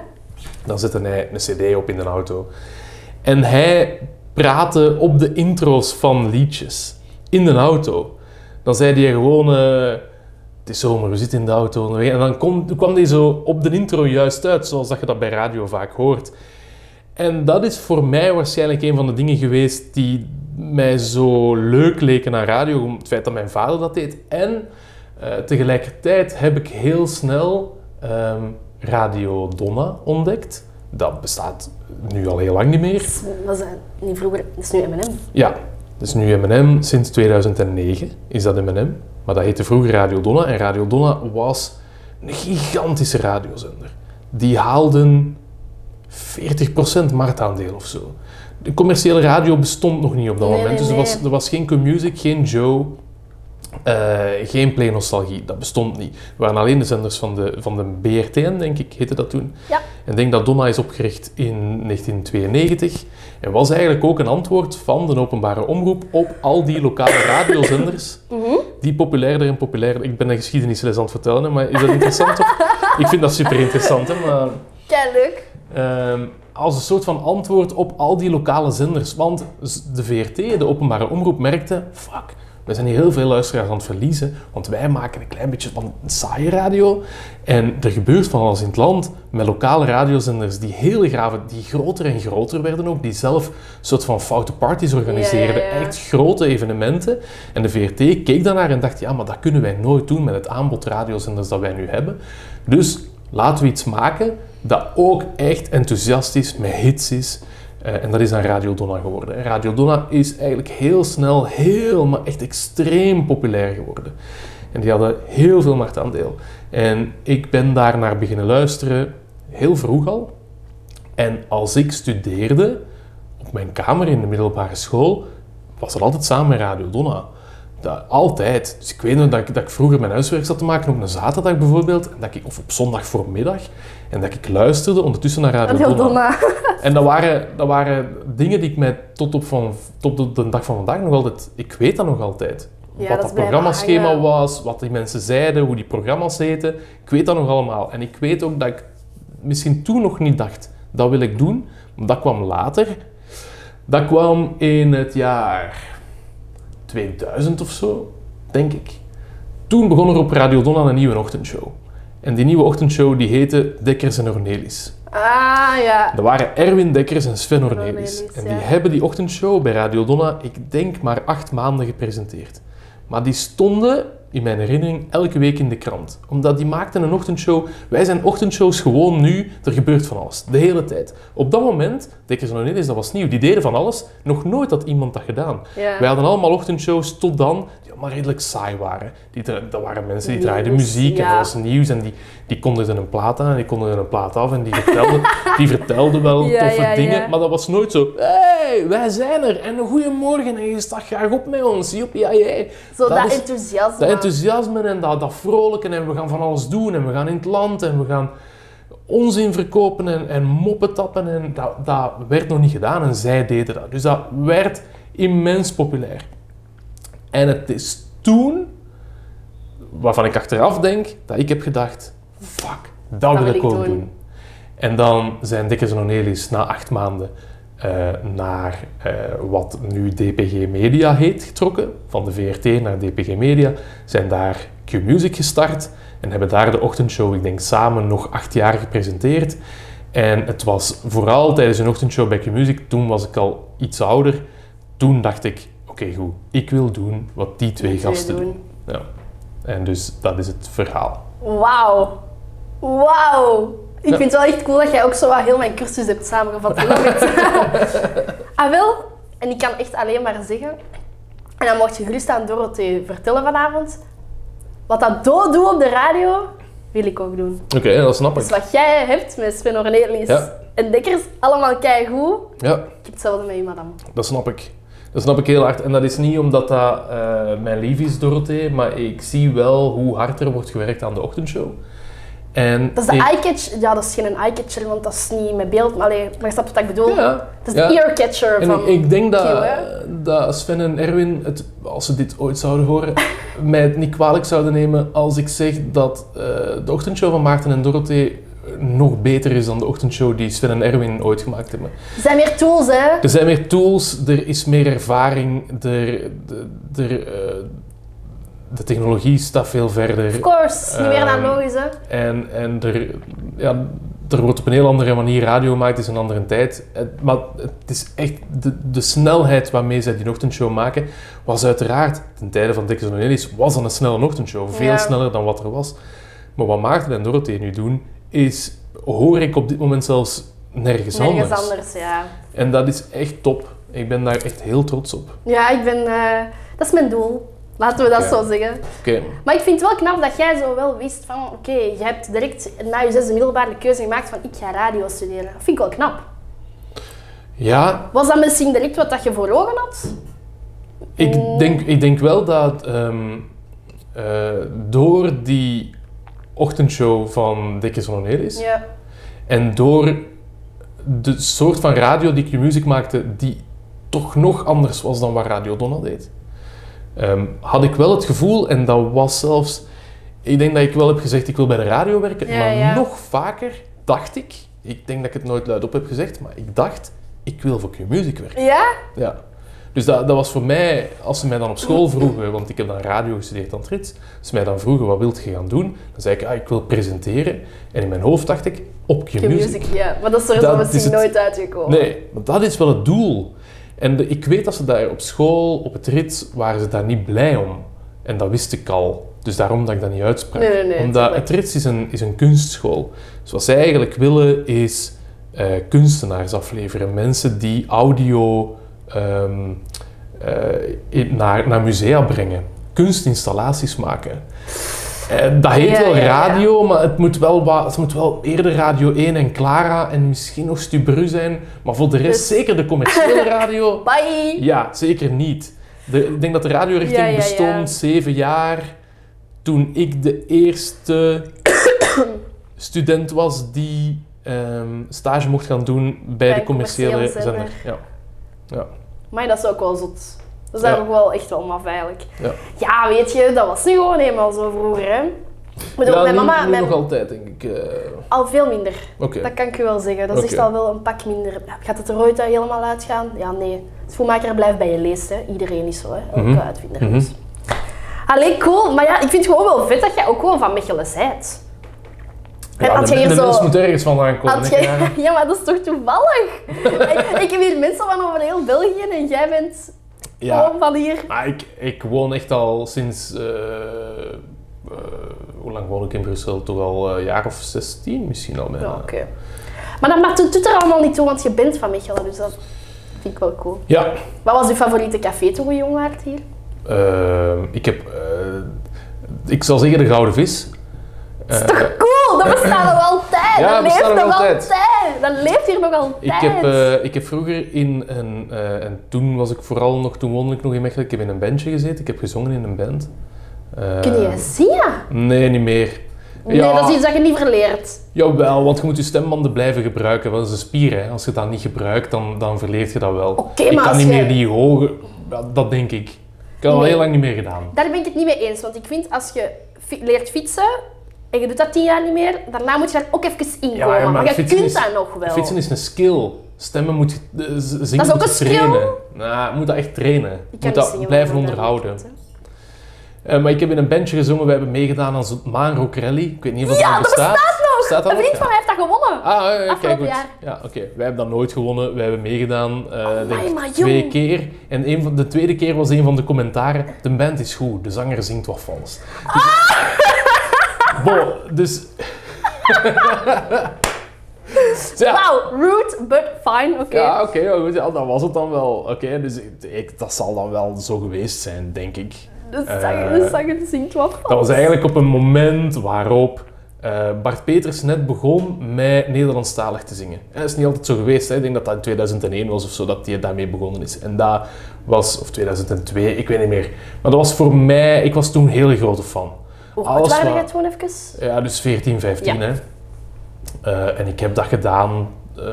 dan zette hij een cd op in de auto. En hij praatte op de intro's van liedjes in de auto. Dan zei hij gewoon, eh, het is zomer, we zitten in de auto. onderweg." En dan kom- kwam hij zo op de intro juist uit, zoals dat je dat bij radio vaak hoort. En dat is voor mij waarschijnlijk een van de dingen geweest die mij zo leuk leken aan radio. Het feit dat mijn vader dat deed. En eh, tegelijkertijd heb ik heel snel ehm, Radio Donna ontdekt. Dat bestaat nu al heel lang niet meer. Dat is- Dat is eh, niet vroeger, dat is nu M&M. Ja, dat is nu M&M. Sinds 2009 is dat M&M. Maar dat heette vroeger Radio Donna. En Radio Donna was een gigantische radiozender. Die haalden 40% marktaandeel of zo. De commerciële radio bestond nog niet op dat Nee, moment. nee, dus er was, er was geen Q-Music, geen Joe, eh, geen Play Nostalgie. Dat bestond niet. Er waren alleen de zenders van de, van de BRTN, denk ik, heette dat toen. Ja. En ik denk dat Donna is opgericht in 1992. En was eigenlijk ook een antwoord van de openbare omroep op al die lokale radiozenders. Mhm. Die populairder en populairder... Ik ben een geschiedenisles aan het vertellen, maar is dat interessant? of? Ik vind dat super interessant, hè, maar... Kei leuk. Ehm, als een soort van antwoord op al die lokale zenders. Want de VRT, de openbare omroep, merkte... Fuck, we zijn hier heel veel luisteraars aan het verliezen. Want wij maken een klein beetje van saaie radio. En er gebeurt van alles in het land met lokale radiozenders die heel graag, die groter en groter werden ook. Die zelf een soort van foute parties organiseerden. Ja, ja, ja. Echt grote evenementen. En de VRT keek daarnaar en dacht... Ja, maar dat kunnen wij nooit doen met het aanbod radiozenders dat wij nu hebben. Dus laten we iets maken dat ook echt enthousiast is, met hits is. Eh, en dat is dan Radio Donna geworden. En Radio Donna is eigenlijk heel snel, heel, maar echt extreem populair geworden. En die hadden heel veel marktaandeel. En ik ben daar naar beginnen luisteren, heel vroeg al. En als ik studeerde, op mijn kamer in de middelbare school, was dat altijd samen met Radio Donna. Dat, altijd. Dus ik weet nog dat ik, dat ik vroeger mijn huiswerk zat te maken op een zaterdag bijvoorbeeld, en dat ik, of op zondag voormiddag, en dat ik luisterde ondertussen naar Radio, Donna. Donna. En dat waren, dat waren dingen die ik mij tot op, van, tot op de dag van vandaag nog altijd... Ik weet dat nog altijd. Ja, dat wat dat blijven programmaschema hangen. was, wat die mensen zeiden, hoe die programma's heten. Ik weet dat nog allemaal. En ik weet ook dat ik misschien toen nog niet dacht, dat wil ik doen. Maar dat kwam later. Dat kwam in het jaar 2000 of zo, denk ik. Toen begon er op Radio Donna een nieuwe ochtendshow. En die nieuwe ochtendshow die heette Dekkers en Ornelis. Ah, ja. Dat waren Erwin Dekkers en Sven Ornelis. Ornelis, En ja. die hebben die ochtendshow bij Radio Donna, ik denk maar acht maanden gepresenteerd. Maar die stonden, in mijn herinnering, elke week in de krant. Omdat die maakten een ochtendshow. Wij zijn ochtendshows gewoon nu, er gebeurt van alles. De hele tijd. Op dat moment, Dekkers en Ornelis, dat was nieuw. Die deden van alles. Nog nooit had iemand dat gedaan. Ja. Wij hadden allemaal ochtendshows tot dan, die allemaal redelijk saai waren. Die, dat waren mensen die draaiden muziek en ja. was nieuws en die, die kondigden een plaat aan en die kondigden een plaat af en die vertelden, die vertelden wel Ja, toffe ja, dingen, ja. maar dat was nooit zo, hey, wij zijn er en een goeiemorgen en je staat graag op met ons, ja, jij. Zo dat, is- enthousiasme. Dat enthousiasme en dat, dat vrolijke en we gaan van alles doen en we gaan in het land en we gaan onzin verkopen en, en moppen tappen en dat, dat werd nog niet gedaan en zij deden dat. Dus dat werd immens populair. En het is toen, waarvan ik achteraf denk, dat ik heb gedacht, fuck, dat, wil ik ook doen. En dan zijn Dickens en na acht maanden eh, naar eh, wat nu DPG Media heet getrokken. Van de VRT naar DPG Media. Zijn daar Q-Music gestart en hebben daar de ochtendshow, ik denk samen, nog acht jaar gepresenteerd. En het was vooral tijdens een ochtendshow bij Q-Music, toen was ik al iets ouder. Toen dacht ik, oké goed, ik wil doen wat die twee Die twee gasten doen. doen. Ja. En dus dat is het verhaal. Wauw. Wauw. Ik Ja. vind het wel echt cool dat jij ook zo heel mijn cursus hebt samengevat. Ah wel, en ik kan echt alleen maar zeggen, en dan mocht je gerust aan Dorothee vertellen vanavond, wat dat dood doet op de radio, wil ik ook doen. Oké, dat snap Dus ik. wat jij hebt met Sven Ornelis Ja. en Dekkers, allemaal keigoed. Ja, Ik heb hetzelfde met je, madame. dat snap ik. Dat snap ik heel hard. En dat is niet omdat dat eh, mijn lief is, Dorothee, maar ik zie wel hoe hard er wordt gewerkt aan de ochtendshow. En Dat is de eye-catcher. Ja, dat is geen eye-catcher, want dat is niet met beeld. Maar, allee, maar je snapt wat ik bedoel. Ja, Dat is ja. de ear-catcher van ik, ik denk dat, dat Sven en Erwin, het, als ze dit ooit zouden horen, mij het niet kwalijk zouden nemen als ik zeg dat eh, de ochtendshow van Maarten en Dorothee nog beter is dan de ochtendshow die Sven en Erwin ooit gemaakt hebben. Er zijn meer tools, hè? Er zijn meer tools, er is meer ervaring, er, de, er, eh, de technologie staat veel verder. Of course, niet meer Ehm, analogisch, hè? En, en er, ja, er wordt op een heel andere manier radio gemaakt, het is een andere tijd. Maar het is echt de, de snelheid waarmee zij die ochtendshow maken, was uiteraard, ten tijde van en Cornelis, was dan een snelle ochtendshow. Veel Ja. sneller dan wat er was. Maar wat Maarten en Dorothee nu doen, is, hoor ik op dit moment zelfs nergens, Nergens anders. anders, ja. En dat is echt top. Ik ben daar echt heel trots op. Ja, ik ben... eh, dat is mijn doel. Laten we dat zo zeggen. Oké, Maar ik vind het wel knap dat jij zo wel wist van... Oké, je hebt direct na je zesde middelbare de keuze gemaakt van... Ik ga radio studeren. Dat vind ik wel knap. ja, Was dat misschien direct wat dat je voor ogen had? Ik denk, ik denk wel dat ehm, eh, door die ochtendshow van Dikke Zonnelis Ja. en door de soort van radio die Q-Music maakte, die toch nog anders was dan wat Radio Donna deed, ehm, had ik wel het gevoel, en dat was zelfs... Ik denk dat ik wel heb gezegd, ik wil bij de radio werken, Ja, maar ja. nog vaker dacht ik, ik denk dat ik het nooit luidop heb gezegd, maar ik dacht, ik wil voor Q-Music werken. Ja? Ja. Dus dat, dat was voor mij, als ze mij dan op school vroegen, want ik heb dan radio gestudeerd aan het Rits, als ze mij dan vroegen, wat wilt je gaan doen? Dan zei ik, ah, ik wil presenteren. En in mijn hoofd dacht ik, op Q-Music. Ja. Maar dat is er Dat misschien nooit uitgekomen. Nee, maar dat is wel het doel. En de- ik weet dat ze daar op school, op het Rits, waren ze daar niet blij om. En dat wist ik al. Dus daarom dat ik dat niet uitsprak. Nee, nee, nee, Omdat het Rits is een, is een kunstschool. Dus wat zij eigenlijk willen is eh, kunstenaars afleveren. Mensen die audio ehm, eh, naar, naar musea brengen. Kunstinstallaties maken. Eh, dat heet Ja, wel ja, ja. radio, maar het moet wel, wat, het moet wel eerder Radio 1 en Clara en misschien nog Stubru zijn. Maar voor de rest Dus- zeker de commerciële radio. Bye! Ja, zeker niet. De, ik denk dat de radiorichting Ja, ja, ja. bestond zeven jaar toen ik de eerste student was die ehm, stage mocht gaan doen bij, Bij de commerciële, commerciële zender. zender. Ja. Maar dat is ook wel zot. Dat is ook wel echt wel maf eigenlijk. Ja. Ja, weet je, dat was nu gewoon eenmaal zo vroeger, hè. Bedoel, Ja, mijn nu, mama... nu mijn- nog altijd, denk ik. eh, Al veel minder. Dat kan ik je wel zeggen. Dat is echt al wel een pak minder. Gaat het er ooit helemaal uitgaan? Ja, nee. Schoenmaker blijft bij je leest, hè. Iedereen is zo, hè. Elke Mhm. uitvinder. Mhm. dus. Allee, cool. Maar ja, ik vind het gewoon wel vet dat jij ook gewoon van Mechelen bent. En Ja, de, de zo... mens moet ergens vandaan komen. Jij-? Ja, maar dat is toch toevallig? ik, ik heb hier mensen van over heel België en jij bent Ja, van hier. maar ik, ik woon echt al sinds... eh, eh, hoe lang woon ik in Brussel? Toch al een jaar of 16 misschien al bijna. Ja, oké. Maar dat, maar het doet er allemaal niet toe, want je bent van Mechelen, dus dat vind ik wel cool. Ja, Wat was je favoriete café toen je jong waart hier? Ik heb, eh, ik zal zeggen de gouden vis. Dat is Eh, toch cool? Dat bestaat nog altijd. Ja, dat leeft nog altijd. altijd. Dat leeft hier nog altijd. ik, heb, eh, ik heb vroeger in een, eh, en toen was ik vooral nog, toen woonde ik nog in Mechelen, ik heb in een bandje gezeten, ik heb gezongen in een band. Eh, Kun je zingen? Nee, niet meer. Nee, Ja. dat is iets dat je niet verleert. Jawel, want je moet je stembanden blijven gebruiken, want dat is een spier. Hè. Als je dat niet gebruikt, dan, dan verleert je dat wel. Oké, ik maar kan als niet je- meer die hoge, dat denk ik. Ik heb al Nee. heel lang niet meer gedaan. Daar ben ik het niet mee eens. Want ik vind als je leert fietsen en je doet dat tien jaar niet meer, daarna moet je daar ook even. Ja, ja, maar maar je kunt is- dat nog wel. Fietsen is een skill. Stemmen moet je, eh, zingen Dat is ook een skill? trainen. Nou, je moet dat echt trainen. Je Ik moet dat zingen, blijven ik onderhouden. daar. Eh, maar ik heb in een bandje gezongen, we hebben meegedaan aan zo'n Maanrock Rally. Ik weet niet of dat Ja, nog dat bestaat. bestaat nog! Bestaat dat Een nog? vriend van mij heeft dat gewonnen. Ah, ja, ja, kijk goed. jaar. Ja, oké. Wij hebben dat nooit gewonnen. Wij hebben meegedaan, eh, denk ik, maar twee keer. En een van, de tweede keer was een van de commentaren, de band is goed, de zanger zingt wat vals. Dus, Bon, dus... ja, Wauw, rude, but fine, oké. ja oké, ja, goed, ja, dat was het dan wel. Oké, dus ik, ik- dat zal dan wel zo geweest zijn, denk ik. De zanger, de zanger zingt wat vals. Dat was eigenlijk op een moment waarop eh, Bart Peters net begon met Nederlandstalig te zingen. En dat is niet altijd zo geweest. Hè. Ik denk dat dat in 2001 was of zo dat hij daarmee begonnen is. En dat was, of 2002, ik weet niet meer. Maar dat was voor mij, ik was toen een hele grote fan. Hoe oud waren jij toen even? Ja, dus 14, 15 Ja. hè. Eh, en ik heb dat gedaan, eh,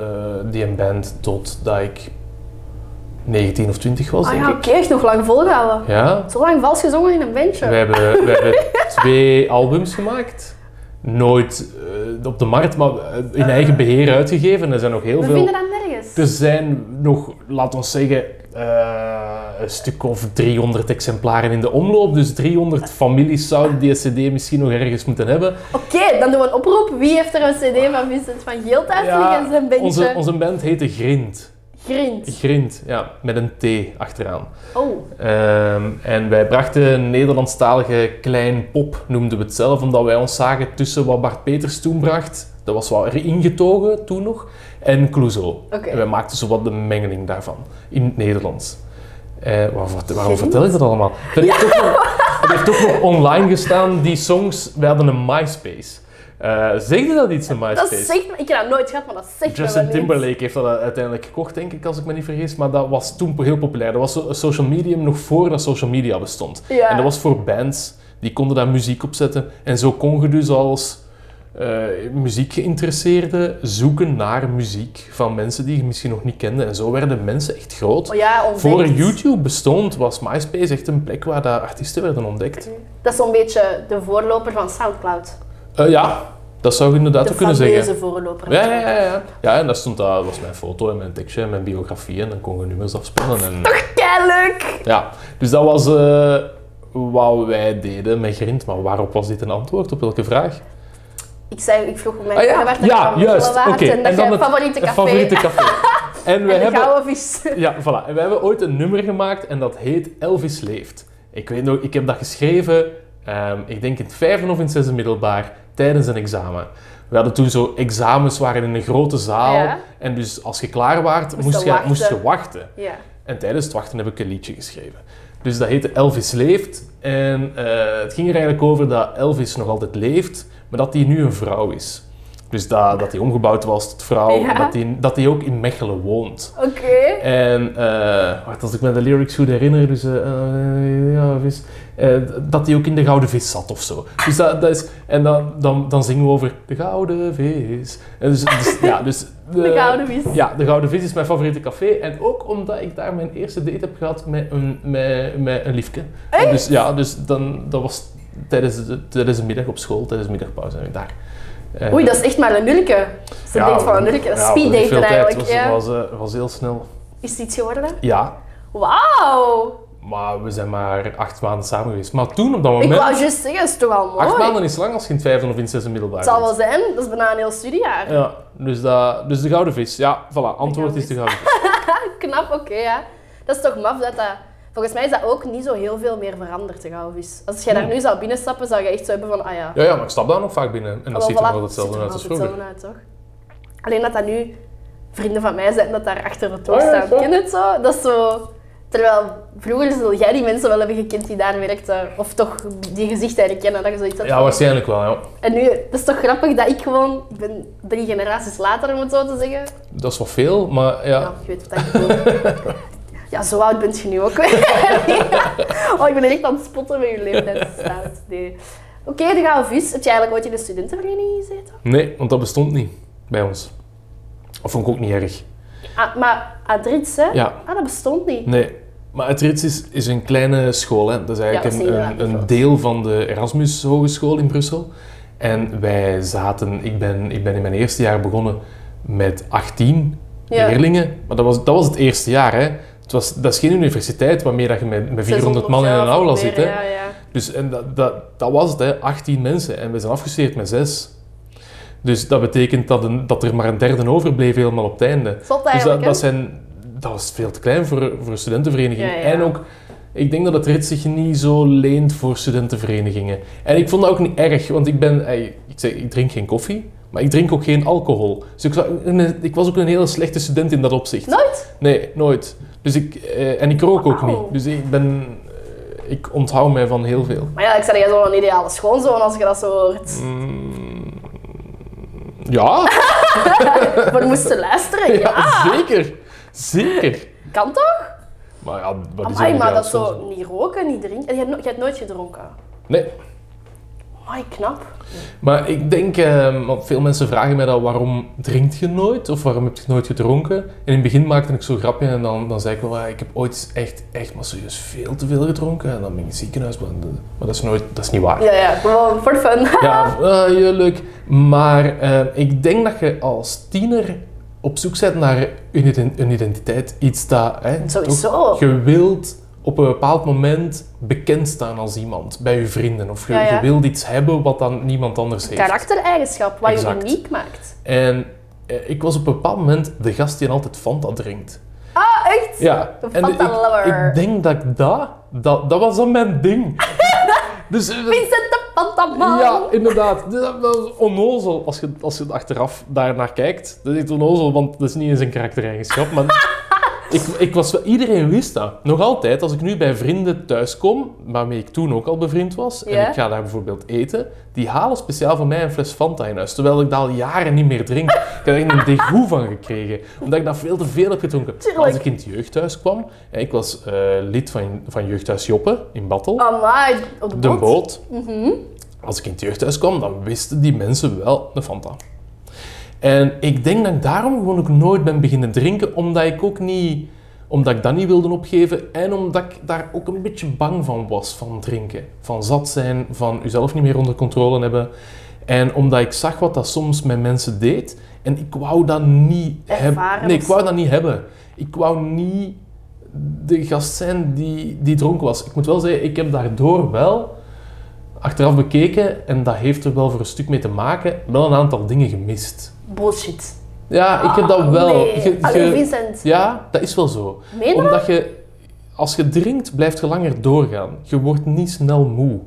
die een band, totdat ik 19 of 20 was, Ah denk ja, ik. oké, echt nog lang volgehouden. Ja, Zo lang vals gezongen in een bandje. we hebben, we hebben twee albums gemaakt. Nooit eh, op de markt, maar in eigen beheer uitgegeven. Er zijn nog heel We veel. vinden dat nergens. Er zijn nog, laten we zeggen, eh, een stuk of 300 exemplaren in de omloop. Dus 300 families zouden die CD misschien nog ergens moeten hebben. Oké, dan doen we een oproep. Wie heeft er een cd van Vincent van Geel thuis liggen in zijn bandje? onze, onze band heette Grind. Grind. Grind, ja, met een T achteraan. Oh, Ehm, en wij brachten een Nederlandstalige klein pop, noemden we het zelf, omdat wij ons zagen tussen wat Bart Peters toen bracht, dat was wel ingetogen toen nog, en Clouseau. Oké. En wij maakten zo wat de mengeling daarvan, in het Nederlands. Eh, waarom, vertel ik dat allemaal? Dat heeft, ook nog, dat heeft ook nog online gestaan, die songs, wij hadden een MySpace. Eh zegde dat iets, een MySpace? dat zegt. Ik heb dat nooit gehad, maar dat zegt me Justin. Timberlake heeft dat uiteindelijk gekocht, denk ik, als ik me niet vergis. Maar dat was toen heel populair. Dat was social medium nog voordat social media bestond. Ja. En dat was voor bands, die konden daar muziek op zetten. En zo kon je dus als eh muziekgeïnteresseerde zoeken naar muziek van mensen die je misschien nog niet kende. En zo werden mensen echt groot. Oh ja. Voor YouTube bestond, was MySpace echt een plek waar daar artiesten werden ontdekt. Dat is zo'n beetje de voorloper van Soundcloud. Eh, ja, dat zou je inderdaad De ook kunnen zeggen. voorloper. Ja, ja, ja, ja. Ja, en dat stond daar, was mijn foto en mijn tekstje en mijn biografie en dan kon je nummers afspelen. En, Keileuk! ja, dus dat was eh, wat wij deden met Grind. Maar waarop was dit een antwoord? Op welke vraag? Ik zei, ik vroeg hoe mijn Ah ja, waar ja, juist. Oké. En het favoriete café. favoriete café. En we en hebben... gouden vis. Ja, voilà. En we hebben ooit een nummer gemaakt en dat heet Elvis Leeft. Ik weet nog, ik heb dat geschreven, ehm, ik denk in het vijfde of in het zesde middelbaar, tijdens een examen. We hadden toen zo examens waren in een grote zaal. Ja. En dus als je klaar waart, Moest je, wachten. moest je wachten. Ja. En tijdens het wachten heb ik een liedje geschreven. Dus dat heette Elvis Leeft. En eh, het ging er eigenlijk over dat Elvis nog altijd leeft, maar dat hij nu een vrouw is. Dus dat, dat hij omgebouwd was tot vrouw, Ja. dat, hij, dat hij ook in Mechelen woont. Oké. En eh, wacht, als ik me de lyrics goed herinner, dus eh, eh, ja, vis, dat hij ook in de Gouden Vis zat of zo. Dus dat, dat is, en dan, dan, dan zingen we over de Gouden Vis. En dus, dus, ja, dus, De gouden vis. Ja, de Gouden Vis is mijn favoriete café. En ook omdat ik daar mijn eerste date heb gehad met een, met, met een liefke. Echt? Dus ja, dus dan, dat was tijdens de, tijdens de middag op school, tijdens de middagpauze. En ik daar. Eh, Oei, dat is echt maar een nulke. Ze denkt van een nulke. Dat is ja, eigenlijk. Het Ja. was, was, eh, was heel snel. Is het iets geworden? Ja, Wauw. maar we zijn maar acht maanden samen geweest. Maar toen, op dat Ik moment... wou juist zeggen, dat is toch al mooi. Acht maanden is lang als je in het vijfde of in het zesde middelbaar Het zal wel zijn, dat is bijna een heel studiejaar. Ja, dus, dat, dus de Gouden Vis. Ja, voilà. Antwoord is de. Gouden Vis. Knap, oké, ja. Dat is toch maf dat dat... Volgens mij is dat ook niet zo heel veel meer veranderd, de vis. Als jij daar nu zou binnenstappen, zou je echt zo hebben van, ah ja... Ja, ja, maar ik stap daar nog vaak binnen. En dat ziet er wel, nog hetzelfde ziet er uit als vroeger. hetzelfde uit, toch? Alleen dat dat nu vrienden van mij zijn dat daar achter het toog Oh staan. zo. Ken je het zo? Dat is zo... Terwijl vroeger zul jij die mensen wel hebben gekend die daar werkten. Of toch die gezichten herkennen, dat je zoiets had Ja, waarschijnlijk wel, ja. En nu, het is toch grappig dat ik gewoon... Ik ben drie generaties later, om het zo te zeggen. Dat is wel veel, maar ja. Ja, je weet wat ik bedoel. ja, zo oud bent je nu ook weer. oh, ik ben echt aan het spotten met je leeftijdsstaat. Nee. Oké, de gouden vis. Heb je eigenlijk ooit in de studentenvereniging gezeten? Nee, want dat bestond niet bij ons. Of vond ik ook niet erg. Ah, maar Adrits, hè? Ja. Ah, dat bestond niet. Nee. Maar het Rits is, is een kleine school. Hè. Dat is Ja, eigenlijk dat is een, een, een deel van de Erasmus Hogeschool in Brussel. En wij zaten... Ik ben, ik ben in mijn eerste jaar begonnen met 18 Ja. leerlingen. Maar dat was, dat was het eerste jaar. Hè. Het was, dat is geen universiteit waarmee dat je met, met 400 man in een aula meer, zit. Hè. Ja, ja. Dus en dat, dat, dat was het, hè. 18 mensen. En we zijn afgestudeerd met 6. Dus dat betekent dat, een, dat er maar een derde overbleef helemaal op het einde. Zot Dus dat, dat, zijn, dat was veel te klein voor, voor een studentenvereniging. Ja. En ook, ik denk dat het rit zich niet zo leent voor studentenverenigingen. En ik vond dat ook niet erg, want ik ben, ik, zeg, ik drink geen koffie, maar ik drink ook geen alcohol. Dus ik, ik was ook een hele slechte student in dat opzicht. Nooit? Nee, nooit. Dus ik, eh, en ik rook ook niet. Dus ik ben, eh, ik onthoud mij van heel veel. Maar ja, ik zei jij zo'n ideale schoonzoon als je dat zo hoort. Mm, ja, We moesten luisteren, ja. ja, zeker. Zeker. Kan toch? Maar ja, wat is Amai, er maar dat zo niet roken, niet drinken. En je je hebt nooit gedronken. Nee, Amai, knap. Maar ik denk, eh, want veel mensen vragen mij dan waarom drinkt je nooit of waarom heb je nooit gedronken? En in het begin maakte ik zo'n grapje en dan, dan zei ik wel, ah, ik heb ooit echt, echt maar serieus veel te veel gedronken. En dan ben ik in het ziekenhuis beland. Maar dat is, nooit, dat is niet waar. Ja, ja, gewoon voor fun. Ja, ah, ja, leuk. Maar eh, ik denk dat je als tiener op zoek bent naar een ident- een identiteit. Iets dat hè, Sowieso. je wilt op een bepaald moment bekend staan als iemand bij je vrienden. Of je, Ja, ja. je wilt iets hebben wat dan niemand anders heeft. Karaktereigenschap, wat Exact. je uniek maakt. En eh, ik was op een bepaald moment de gast die altijd Fanta drinkt. Ah, echt? Ja, Een en ik, ik denk dat ik dat, dat, dat was dan mijn ding. dus, eh, Vincent de Pantaman. ja, inderdaad. Dus Dat is onnozel als je, als je achteraf daar naar kijkt. Dat is echt onnozel, want dat is niet eens een karaktereigenschap. Maar ik, ik was, iedereen wist dat. Nog altijd, als ik nu bij vrienden thuis kom, waarmee ik toen ook al bevriend was, Ja. en ik ga daar bijvoorbeeld eten, die halen speciaal voor mij een fles Fanta in huis. Terwijl ik dat al jaren niet meer drink. Ik heb er een degoe van gekregen, omdat ik dat veel te veel heb gedronken. Als ik in het jeugdhuis kwam, en ik was eh, lid van, van jeugdhuis Joppe in Battel, Amai, op de de boot. boot. Mhm. Als ik in het jeugdhuis kwam, dan wisten die mensen wel de Fanta. En ik denk dat ik daarom gewoon ook nooit ben beginnen drinken, omdat ik ook niet... Omdat ik dat niet wilde opgeven en omdat ik daar ook een beetje bang van was, van drinken. Van zat zijn, van jezelf niet meer onder controle hebben. En omdat ik zag wat dat soms met mensen deed en ik wou dat niet hebben. Nee, ik wou dat niet hebben. Ik wou niet de gast zijn die, die dronken was. Ik moet wel zeggen, ik heb daardoor wel achteraf bekeken, en dat heeft er wel voor een stuk mee te maken, wel een aantal dingen gemist. Bullshit. Ja, ik heb dat Ah, wel. Nee. Allee, Vincent. ja, dat is wel zo. Meen? Omdat je, als je drinkt, blijft je langer doorgaan. Je wordt niet snel moe.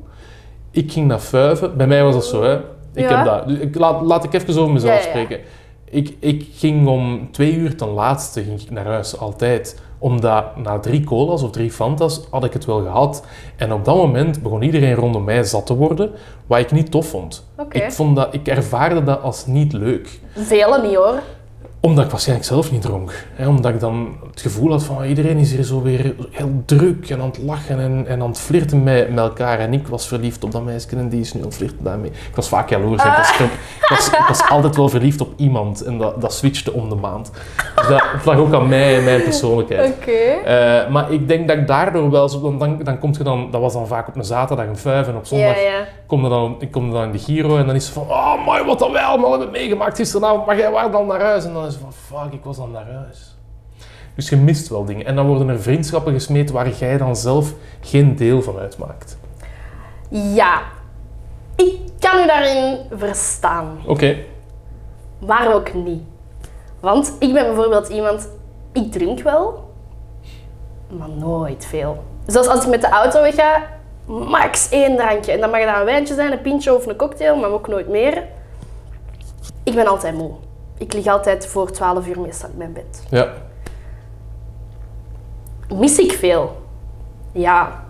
Ik ging naar fuiven. Bij mij was dat zo, hè. Ik Ja. heb dat. Dus ik, laat, laat ik even over mezelf Ja, ja, ja. spreken. Ik, ik ging om twee uur ten laatste ging ik naar huis, altijd. Omdat na drie colas of drie Fantas had ik het wel gehad. En op dat moment begon iedereen rondom mij zat te worden, wat ik niet tof vond. Ik, vond dat, ik ervaarde dat als niet leuk Velen niet hoor. Omdat ik waarschijnlijk zelf niet dronk. Hè? Omdat ik dan het gevoel had van "Ah, iedereen is hier zo weer heel druk en aan het lachen en, en aan het flirten met, met elkaar. En ik was verliefd op dat meisje en die is nu aan het flirten daarmee. Ik was vaak jaloers. hè. Ik, was, ik, was, ik was altijd wel verliefd op iemand en dat, dat switchte om de maand. Dus dat lag ook aan mij en mijn persoonlijkheid. Oké. Eh, maar ik denk dat ik daardoor wel zo, dan, dan, dan komt je dan, dat was dan vaak op een zaterdag een vijf en op zondag Ja, ja. kom er dan, ik kom dan in de Giro en dan is ze van, oh mooi wat dat wij allemaal hebben meegemaakt gisteravond, maar jij was dan naar huis. En dan van, fuck, ik was dan naar huis. Dus je mist wel dingen. En dan worden er vriendschappen gesmeed waar jij dan zelf geen deel van uitmaakt. Ja. Ik kan u daarin verstaan. Oké. Maar ook niet. Want ik ben bijvoorbeeld iemand, ik drink wel, maar nooit veel. Zelfs als ik met de auto wegga, max één drankje. En dan mag het een wijntje zijn, een pintje of een cocktail, maar ook nooit meer. Ik ben altijd moe. Ik lig altijd voor 12 uur meestal in mijn bed. Ja. Mis ik veel? Ja.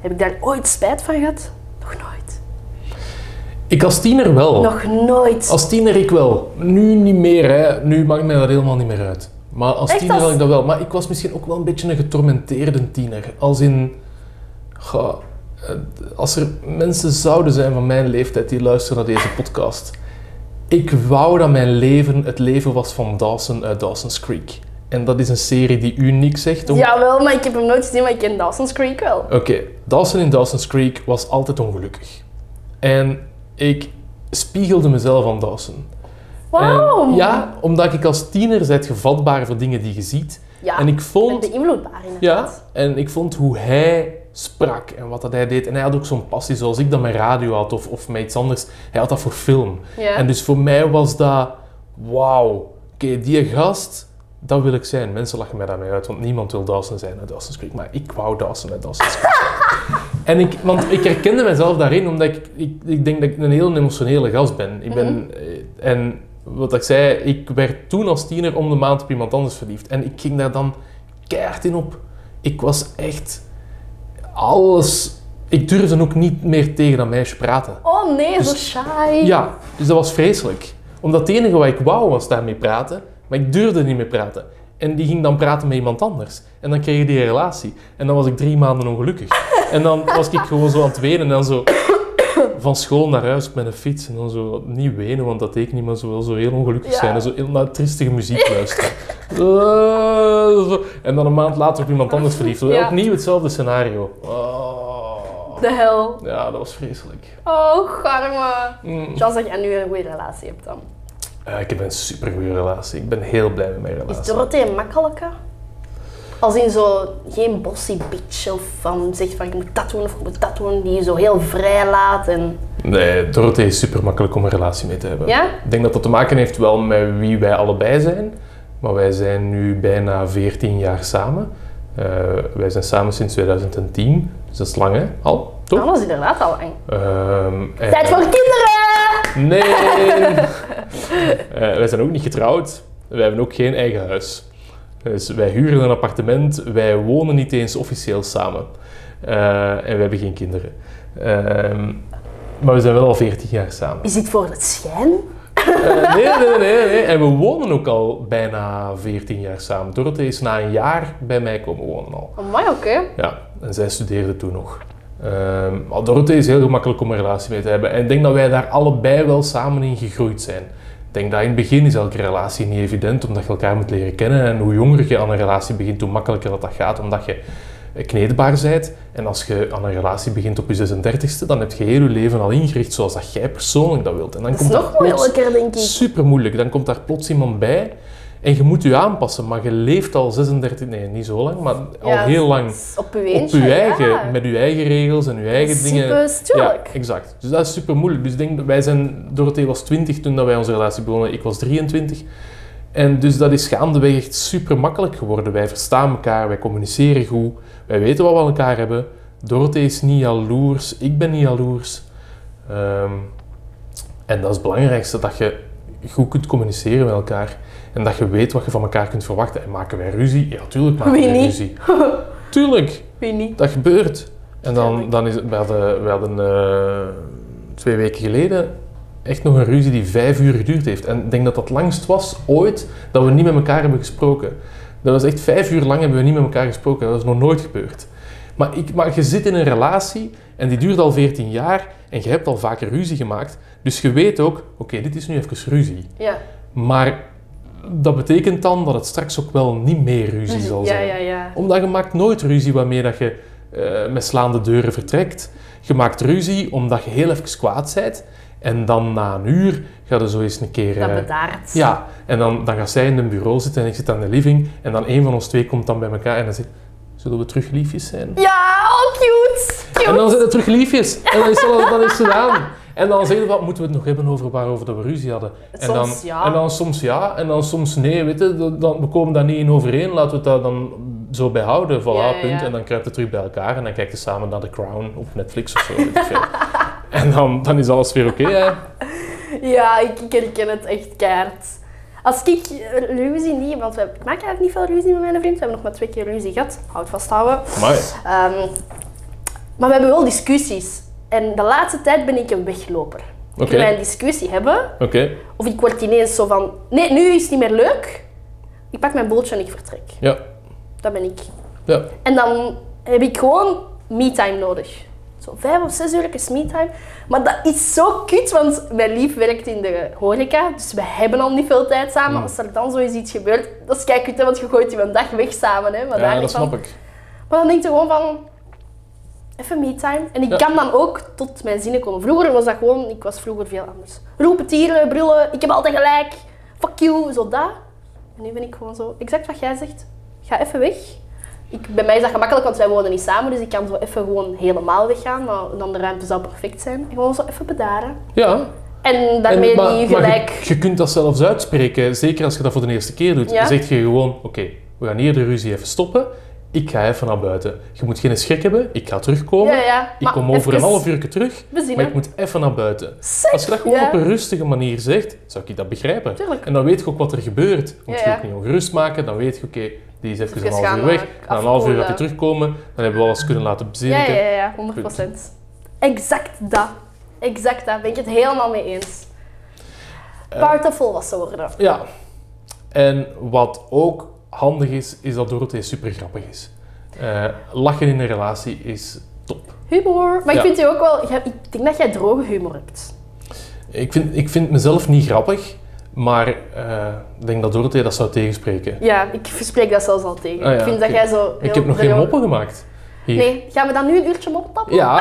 Heb ik daar ooit spijt van gehad? Nog nooit. Ik als tiener wel. Nog nooit. Als tiener ik wel. Nu niet meer, hè. Nu maakt mij dat helemaal niet meer uit. Maar als Echt, tiener had ik dat wel. Maar ik was misschien ook wel een beetje een getormenteerde tiener. Als in... Goh, eh, als er mensen zouden zijn van mijn leeftijd die luisteren naar deze podcast. Ik wou dat mijn leven het leven was van Dawson uit Dawson's Creek. En dat is een serie die u niks zegt. om- Jawel, maar ik heb hem nooit gezien, maar ik ken Dawson's Creek wel. Oké, Dawson in Dawson's Creek was altijd ongelukkig. En ik spiegelde mezelf aan Dawson. Wauw. En ja, omdat ik als tiener bent gevatbaar voor dingen die je ziet. Ja, en ik vond, beïnvloedbaar ja, en ik vond hoe hij sprak en wat dat hij deed. En hij had ook zo'n passie zoals ik dat met radio had of, of met iets anders. Hij had dat voor film. Ja. En dus voor mij was dat, wauw, oké, die gast, dat wil ik zijn. Mensen lachen mij daarmee uit, want niemand wil Dawson zijn uit Dawson's Creek. Maar ik wou Dawson uit Dawson's Creek. en ik, want ik herkende mezelf daarin, omdat ik, ik, ik denk dat ik een heel emotionele gast ben. Ik ben eh, en wat ik zei, ik werd toen als tiener om de maand op iemand anders verliefd. En ik ging daar dan keihard in op. Ik was echt alles... Ik durfde ook niet meer tegen dat meisje praten. Oh nee, zo Dus- shy. Ja, dus dat was vreselijk. Omdat het enige wat ik wou was daarmee praten, maar ik durfde niet meer praten. En die ging dan praten met iemand anders. En dan kreeg je die relatie. En dan was ik drie maanden ongelukkig. En dan was ik gewoon zo aan het wenen en dan zo van school naar huis met een fiets. En dan zo niet wenen, want dat deed ik niet, maar zo, wel zo heel ongelukkig Ja. zijn. En zo heel naar tristige muziek luisteren. Zo. En dan een maand later op iemand anders verliefd. Ja. Opnieuw hetzelfde scenario. Oh. De hel. Ja, dat was vreselijk. Oh, garme. Mm. Chance dat je nu een goede relatie hebt dan. Eh, ik heb een supergoeie relatie. Ik ben heel blij met mijn Is relatie. Dorothee makkelijker? Als in zo geen bossy bitch of van zegt van ik moet dat doen of ik moet dat doen, die je zo heel vrij laat en... Nee, Dorothee is super makkelijk om een relatie mee te hebben. Ja? Ik denk dat dat te maken heeft wel met wie wij allebei zijn. Maar wij zijn nu bijna 14 jaar samen. Eh, wij zijn samen sinds 2010. Dus dat is lang, hè? Al, toch? Dat is inderdaad al lang. Ehm, en- Tijd voor kinderen! Nee! Eh, wij zijn ook niet getrouwd. Wij hebben ook geen eigen huis. Dus wij huren een appartement. Wij wonen niet eens officieel samen. Eh, en we hebben geen kinderen. Ehm, maar we zijn wel al 14 jaar samen. Is dit voor het schijn? Eh, nee, nee, nee, nee. En we wonen ook al bijna 14 jaar samen. Dorothee is na een jaar bij mij komen wonen al. Amai, oké. Ja, en zij studeerde toen nog. Ehm maar Dorothee is heel gemakkelijk om een relatie mee te hebben. En ik denk dat wij daar allebei wel samen in gegroeid zijn. Ik denk dat in het begin is elke relatie niet evident, omdat je elkaar moet leren kennen. En hoe jonger je aan een relatie begint, hoe makkelijker dat, dat gaat, omdat je kneedbaar bent. En als je aan een relatie begint op je 36e, dan heb je heel je leven al ingericht zoals dat jij persoonlijk dat wilt. En dan Dat is komt nog daar plots- moeilijker, denk ik. Super moeilijk. Dan komt daar plots iemand bij en je moet je aanpassen. Maar je leeft al 36, nee, niet zo lang, maar al Ja, heel lang Op je op eentje, je eigen, ja. met je eigen regels en je eigen dingen. Principes, tuurlijk. Ja, exact. Dus dat is super moeilijk. Dus ik denk wij zijn, Dorothee was 20 toen dat wij onze relatie begonnen, ik was 23. En dus dat is gaandeweg echt super makkelijk geworden. Wij verstaan elkaar, wij communiceren goed, wij weten wat we aan elkaar hebben. Dorothee is niet jaloers, ik ben niet jaloers. Ehm, en dat is het belangrijkste, dat je goed kunt communiceren met elkaar. En dat je weet wat je van elkaar kunt verwachten. En maken wij ruzie? Ja, tuurlijk maken Wie wij niet? ruzie. Tuurlijk, Wie niet? dat gebeurt. En dan, dan is het, we hadden, we hadden eh, twee weken geleden echt nog een ruzie die vijf uur geduurd heeft. En ik denk dat dat langst was ooit dat we niet met elkaar hebben gesproken. Dat was echt vijf uur lang hebben we niet met elkaar gesproken. Dat is nog nooit gebeurd. Maar, ik, maar je zit in een relatie en die duurt al 14 jaar en je hebt al vaker ruzie gemaakt. Dus je weet ook, oké, dit is nu even ruzie. Ja. Maar dat betekent dan dat het straks ook wel niet meer ruzie zal ja, zijn ja, ja. omdat je maakt nooit ruzie waarmee dat je eh, met slaande deuren vertrekt. Je maakt ruzie omdat je heel even kwaad bent. En dan na een uur ga je zo eens een keer... Dat eh, ja, en dan, dan gaat zij in een bureau zitten en ik zit aan de living. En dan een van ons twee komt dan bij elkaar en dan zegt... Zullen we terug liefjes zijn? Ja, oh cute. Cute. En dan zijn het terug liefjes. En dan is het, dan is het gedaan. En dan zeggen we, wat moeten we het nog hebben over waarover dat we ruzie hadden? En dan, Soms ja. En dan soms ja, en dan soms nee. Weet je, dan- we komen daar niet in overeen. Laten we het daar dan zo bij houden. Voilà, Ja, ja, punt. En dan kruipt het terug bij elkaar. En dan kijken je samen naar The Crown op Netflix of zo. Weet ik veel. en dan, dan is alles weer oké. hè. Ja, ik, ik herken het echt keihard. Als ik eh, ruzie niet, want we, ik maak eigenlijk niet veel ruzie met mijn vriend. We hebben nog maar twee keer ruzie gehad. Houd vasthouden. Ehm, maar we hebben wel discussies. En de laatste tijd ben ik een wegloper. Oké. Kunnen wij een discussie hebben? Of ik word ineens zo van... Nee, nu is het niet meer leuk. Ik pak mijn boeltje en ik vertrek. Ja. Dat ben ik. Ja. En dan heb ik gewoon me-time nodig. Zo vijf of zes uur is me-time. Maar dat is zo kut, want mijn lief werkt in de horeca. Dus we hebben al niet veel tijd samen. Mm. Als er dan zoiets iets gebeurt, dat is kijk want je gooit je een dag weg samen. Hè, maar ja, dat van. snap ik. Maar dan denk je gewoon van... Even me-time. En ik Ja. kan dan ook tot mijn zinnen komen. Vroeger was dat gewoon, ik was vroeger veel anders. Roepen, tieren, brullen, ik heb altijd gelijk. Fuck you, zo dat. En nu ben ik gewoon zo, exact wat jij zegt. Ga even weg. Ik, bij mij is dat gemakkelijk, want wij wonen niet samen. Dus ik kan zo even gewoon helemaal weggaan. Maar dan de ruimte zou perfect zijn. En gewoon zo even bedaren. Ja, En daarmee En- maar- niet gelijk... je, je kunt dat zelfs uitspreken, zeker als je dat voor de eerste keer doet. Ja. Dan zeg je gewoon, oké, we gaan hier de ruzie even stoppen. Ik ga even naar buiten. Je moet geen schrik hebben, ik ga terugkomen. Ja, ja. Ik kom over even een half uur terug, maar ik moet even naar buiten. Zeg, Als je dat gewoon ja. op een rustige manier zegt, zou ik dat begrijpen. Tuurlijk. En dan weet je ook wat er gebeurt. Moet je ook niet ongerust maken, dan weet je, oké, die is even Even een half uur weg. Na een half uur gaat hij terugkomen, dan hebben we alles kunnen laten Ja, bezinnigen. ja, ja, ja, 100%. Exact dat. Exact dat. Ben ik het helemaal mee eens. Eh, Part of volwassen worden. Ja. En wat ook handig is, is dat Dorothee super grappig is. Eh, lachen in een relatie is top. Humor. Maar Ja. ik vind u ook wel... Ik denk dat jij droge humor hebt. Ik vind, ik vind mezelf niet grappig, maar eh, ik denk dat Dorothee dat zou tegenspreken. Ja, ik spreek dat zelfs al tegen. Ah, ja, ik vind dat jij zo... Ik heb nog geen moppen gemaakt. Hier. Nee, gaan we dan nu een uurtje moppen tappen? Ja,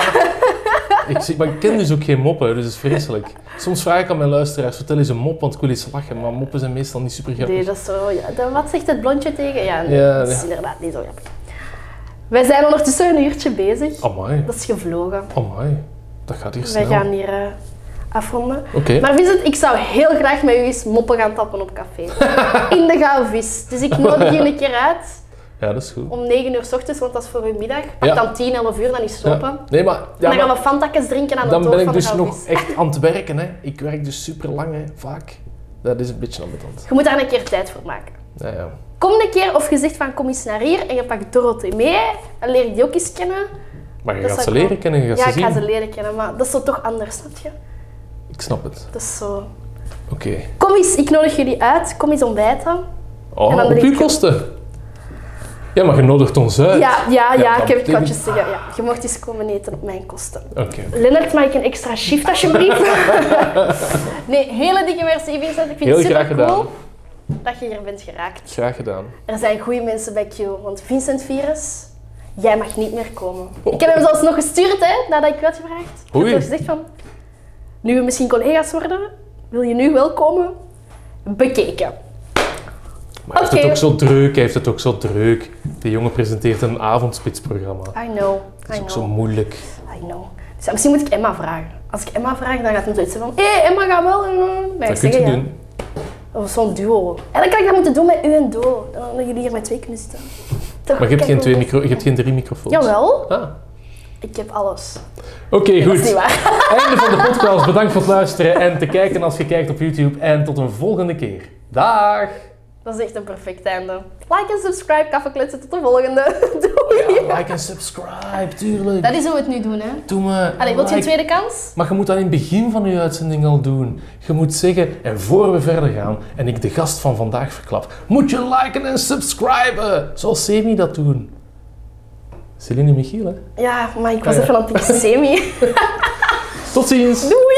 ik, zie, maar ik ken dus ook geen moppen, dus dat is vreselijk. Soms vraag ik aan mijn luisteraars, vertel eens een mop, want ik wil eens lachen, maar moppen zijn meestal niet super grappig. Nee, dat is zo... Ja, dan- wat zegt het blondje tegen? Ja, nee, Ja, dat is inderdaad niet zo grappig. Wij zijn ondertussen een uurtje bezig. Amai, Dat is gevlogen. amai. Dat gaat hier Wij snel. gaan hier eh, afronden. Oké. Maar Vincent, ik zou heel graag met u eens moppen gaan tappen op café. In de Gauwvis. Dus ik nodig je een keer uit Ja, dat is goed. om 9 uur s ochtends, want dat is voor uw middag. Pak Ja. dan 10, 11 uur, dan is stoppen. Ja. Nee, maar, En ja, dan gaan maar we fantakjes drinken aan de dan ben ik dus nog echt aan het werken. Hè. Ik werk dus super lang, hè, vaak. Dat is een beetje ambetant. Je moet daar een keer tijd voor maken. Ja, ja. Kom een keer of je zegt van kom eens naar hier en je pakt Dorothee mee. Dan leer ik die ook eens kennen. Maar je Dat gaat ze ik leren kennen, je gaat Ja, ze ik zien. ga ze leren kennen, maar dat is toch anders, snap je? Ik snap het. Dat is zo... Oké. Kom eens, ik nodig jullie uit. Kom eens ontbijten. En Oh, dan op uw kosten. Ja, maar je nodigt ons uit. Ja, ja, ja, ik heb het kwartjes zeggen. Ja, je mocht eens komen eten op mijn kosten. Oké. Lennart, mag ik een extra shift alsjeblieft? nee, hele dikke merci Vincent. Ik vind Heel het super graag cool dat je hier bent geraakt. Graag gedaan. Er zijn goede mensen bij Q, want Vincent Virus, jij mag niet meer komen. Ik heb hem zelfs nog gestuurd, hè, nadat ik u had gevraagd. Ik Oei. heb gezegd van, nu we misschien collega's worden, wil je nu wel komen? Bekeken. Maar heeft het ook zo druk, heeft het ook zo druk. Die jongen presenteert een avondspitsprogramma. I know, Dat is I ook know, zo moeilijk. I know. Dus misschien moet ik Emma vragen. Als ik Emma vraag, dan gaat hij zoiets van, hé, hey, Emma gaat wel. en, Dan ga ik Dat kun je ja. doen. Of zo'n duo. Eigenlijk kan ik dat moeten doen met u en duo. Dan jullie hier met twee kunnen zitten. Toch, Maar je hebt, geen twee micro, je hebt geen drie microfoons. Jawel, Ah. ik heb alles. Oké, goed. Einde van de podcast. Bedankt voor het luisteren en te kijken als je kijkt op YouTube. En tot een volgende keer. Dag! Dat is echt een perfect einde. Like en subscribe, kaffekletsen, tot de volgende. Doei! Ja, like en subscribe, tuurlijk. Dat is hoe we het nu doen, hè. Doe me. Allee, wilt je een tweede kans? Maar je moet dat in het begin van je uitzending al doen. Je moet zeggen, en voor we verder gaan en ik de gast van vandaag verklap, moet je liken en subscriben. Zoals Semi dat doen. Celine Michiel, hè? Ja, maar ik was Ah, even aan het semi. Tot ziens! Doei!